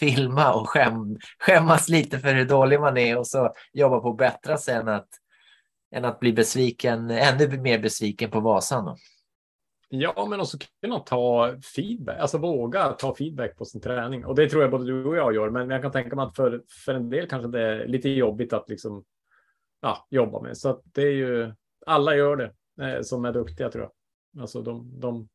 filma och skäm, skämmas lite för hur dålig man är och så jobba på att bättra sig än att än att bli besviken, ännu mer besviken på Vasan. Då. Ja, men också kunna ta feedback, alltså våga ta feedback på sin träning. Och det tror jag både du och jag gör, men jag kan tänka mig att för, för en del kanske det är lite jobbigt att liksom ja, jobba med. Så att det är ju, alla gör det eh, som är duktiga tror jag. Alltså de, de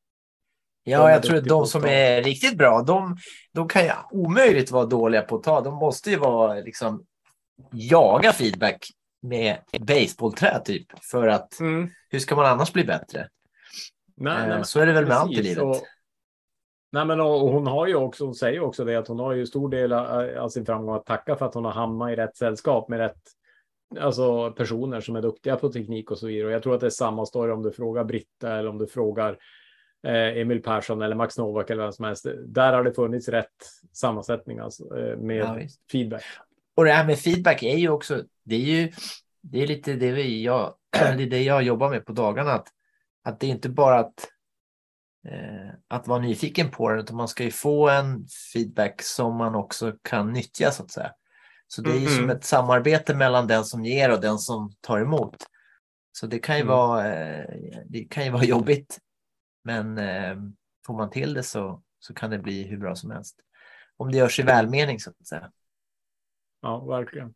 Ja, jag tror att de som är riktigt bra, de, de kan ju omöjligt vara dåliga på att ta. De måste ju vara liksom jaga feedback med baseballträ typ. För att mm. hur ska man annars bli bättre? Nej, eh, nej, så är det väl med allt i livet. Och, nej, men och, och hon har ju också, hon säger också det att hon har ju stor del av, av sin framgång att tacka för att hon har hamnat i rätt sällskap med rätt alltså personer som är duktiga på teknik och så vidare. Och jag tror att det är samma story om du frågar Britta eller om du frågar eh, Emil Persson eller Max Novak eller vem som helst. Där har det funnits rätt sammansättning alltså, eh, med ja, feedback. Och det här med feedback är ju också, det är ju det är lite det, vi, jag, det, är det jag jobbar med på dagarna. Att, att det är inte bara att, eh, att vara nyfiken på den, utan man ska ju få en feedback som man också kan nyttja så att säga. Så det är ju mm. som ett samarbete mellan den som ger och den som tar emot. Så det kan ju, mm. vara, eh, det kan ju vara jobbigt. Men eh, får man till det så, så kan det bli hur bra som helst. Om det görs i välmening så att säga. Ja, verkligen.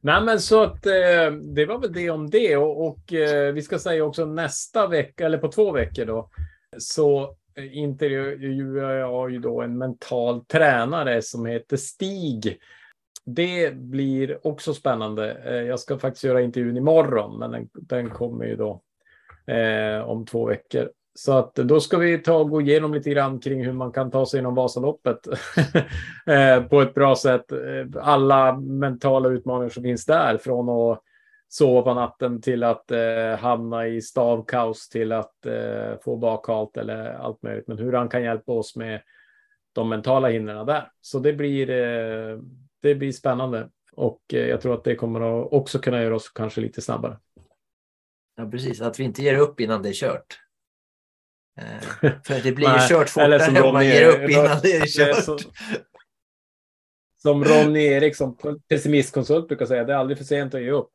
Nej, men så att eh, det var väl det om det. Och, och eh, vi ska säga också nästa vecka, eller på två veckor då, så intervjuar jag ju då en mental tränare som heter Stig. Det blir också spännande. Eh, jag ska faktiskt göra intervjun imorgon, men den, den kommer ju då eh, om två veckor. Så att då ska vi ta och gå igenom lite grann kring hur man kan ta sig inom Vasaloppet eh, på ett bra sätt. Eh, alla mentala utmaningar som finns där, från att sova på natten till att eh, hamna i stavkaos till att eh, få bakhalt eller allt möjligt. Men hur han kan hjälpa oss med de mentala hindren där. Så det blir, eh, det blir spännande och eh, jag tror att det kommer att också kunna göra oss kanske lite snabbare. Ja, precis. Att vi inte ger upp innan det är kört. Eh, för det blir ju kört fortare om man ger upp innan det är kört. Som Ronny Eriksson, pessimiskonsult, brukar säga, det är aldrig för sent att ge upp.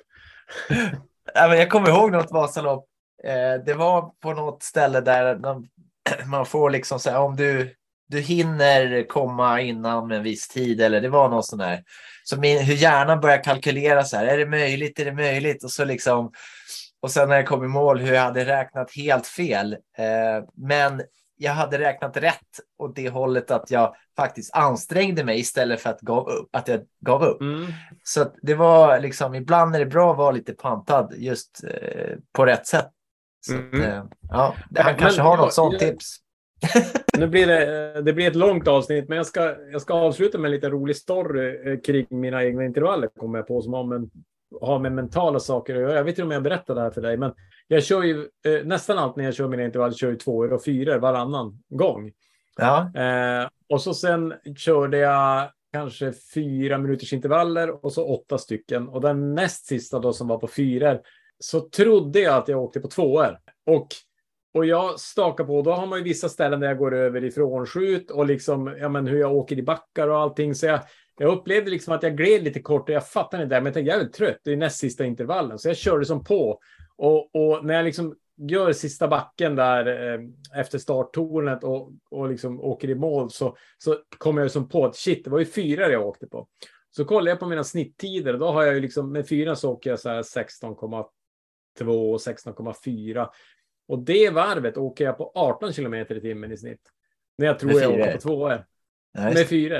jag kommer ihåg något Vasalopp. Eh, det var på något ställe där man får liksom säga om du, du hinner komma innan en viss tid eller det var något sånt där. Så min, hur hjärnan börjar kalkylera så här, är det möjligt, är det möjligt? Och så liksom och sen när jag kom i mål hur jag hade räknat helt fel. Eh, men jag hade räknat rätt åt det hållet att jag faktiskt ansträngde mig istället för att, gav upp, att jag gav upp. Mm. Så det var liksom, ibland är det bra att vara lite pantad just eh, på rätt sätt. Så mm. att, eh, ja, han kanske har något jag, sånt jag, tips. Nu blir det, det blir ett långt avsnitt, men jag ska, jag ska avsluta med en lite rolig story eh, kring mina egna intervaller, kommer jag på, som har med, har med mentala saker att göra. Jag vet inte om jag berättade det här för dig, men jag kör ju eh, nästan allt när jag kör mina intervaller, kör ju två och fyra varannan gång. Ja. Eh, och så sen körde jag kanske fyra minuters intervaller och så åtta stycken. Och den näst sista då som var på fyror så trodde jag att jag åkte på tvåor. Och, och jag stakar på, då har man ju vissa ställen där jag går över ifrån skjut och liksom, ja men hur jag åker i backar och allting. Så jag, jag upplevde liksom att jag gled lite kort och jag fattade inte det. Men jag tänkte, jag är väl trött, det är näst sista intervallen. Så jag körde som på. Och, och när jag liksom gör sista backen där eh, efter starttornet och, och liksom åker i mål så, så kommer jag som på att shit, det var ju fyra jag åkte på. Så kollar jag på mina snitttider och då har jag ju liksom med fyra så åker jag så här 16,2 och 16,4. Och det varvet åker jag på 18 kilometer i timmen i snitt. När jag tror jag åker på två. Med fyra.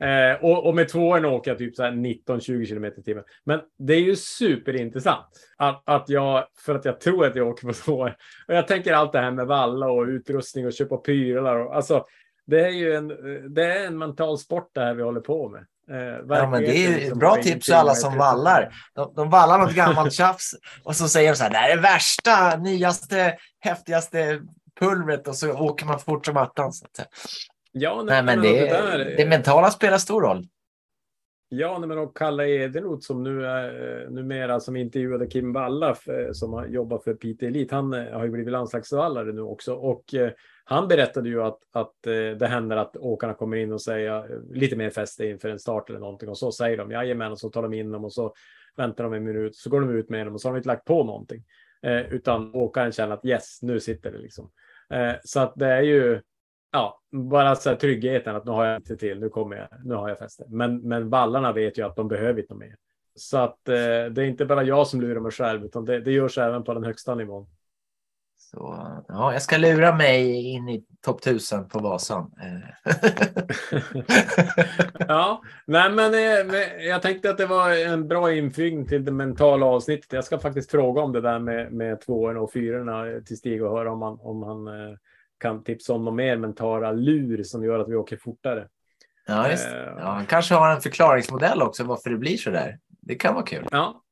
Eh, och, och, med tvåan åker jag typ 19-20 km i timmen. Men det är ju superintressant att, att jag, för att jag tror att jag åker på tvåan. Och jag tänker allt det här med valla och utrustning och köpa prylar. Och, alltså, det är ju en, det är en mental sport det här vi håller på med. Eh, ja, men det är liksom bra tips till alla som vallar. De, de vallar något gammalt tjafs och så säger de så här, det här är det värsta, nyaste, häftigaste pulvret och så åker man fort som attan. Ja, nej, men, det, det, där, det mentala spelar stor roll. Ja, men och Kalle Edenroth som nu är numera som intervjuade Kim Walla som har jobbat för Piteå Elite. Han eh, har ju blivit landslagsvallare nu också och eh, han berättade ju att, att eh, det händer att åkarna kommer in och säger eh, lite mer fäste inför en start eller någonting och så säger de jajamän och så tar de in dem och så väntar de en minut så går de ut med dem och så har de inte lagt på någonting eh, utan åkaren känner att yes, nu sitter det liksom. så att det är ju ja, bara så här tryggheten att nu har jag inte till, nu kommer jag, nu har jag fäste. Men, men vallarna vet ju att de behöver inte mer. Så att eh, det är inte bara jag som lurar mig själv, utan det, det görs även på den högsta nivån. Så, ja, jag ska lura mig in i topp 1000 på Vasan. ja, nej, men eh, jag tänkte att det var en bra infygning till det mentala avsnittet. Jag ska faktiskt fråga om det där med, med tvåorna och fyrorna till Stig och höra om han, om han eh, kan tipsa om något mer mentala lur som gör att vi åker fortare. Ja, just eh, ja, Han kanske har en förklaringsmodell också varför det blir så där. Det kan vara kul. Ja,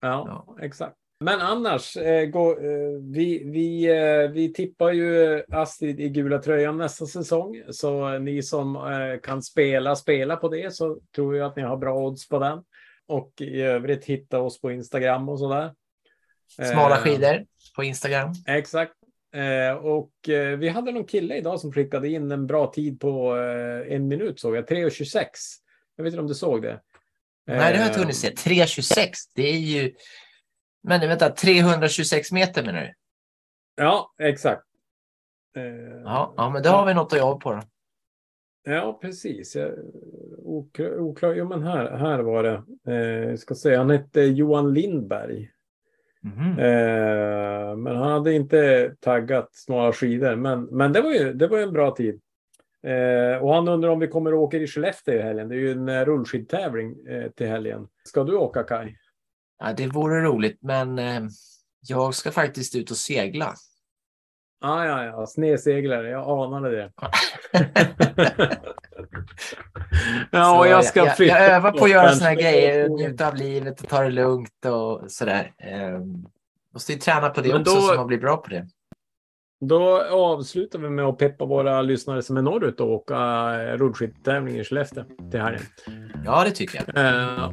ja, ja. exakt. Men annars, eh, gå, eh, vi, vi, eh, vi tippar ju Astrid i gula tröjan nästa säsong. Så ni som eh, kan spela, spela på det så tror jag att ni har bra odds på den. Och i övrigt hitta oss på Instagram och sådär. Smala eh, skidor på Instagram. Exakt. Eh, och vi hade någon kille idag som skickade in en bra tid på en minut såg jag, 3.26. Jag vet inte om du såg det? Nej, det har jag inte hunnit se. 3.26, det är ju... Men vänta, 326 meter menar du? Ja, exakt. Ja, ja, men då har vi något att jobba på. Då. Ja, precis. oklar. oklar. Jo, men här, här var det. Eh, ska se, han hette Johan Lindberg. Mhm. Eh, men han hade inte taggat några skidor. Men, men det var ju det var ju en bra tid. Eh, och han undrar om vi kommer att åka i Skellefteå i helgen. Det är ju en eh, rullskidtävling eh, till helgen. Ska du åka Kaj? Ja, det vore roligt, men eh, jag ska faktiskt ut och segla. Ah, ja, ja, snedseglare. Jag anade det. ja, och jag ska jag, jag övar på att göra såna här grejer, njuta av livet och ta det lugnt och sådär. Um, måste ju träna på det Men också då- så man blir bra på det. Då avslutar vi med att peppa våra lyssnare som är norrut och åka rullskidtävling i Skellefteå till helgen. Ja, det tycker jag. Eh,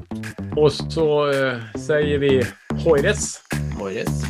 och så eh, säger vi hojres. Oj, yes.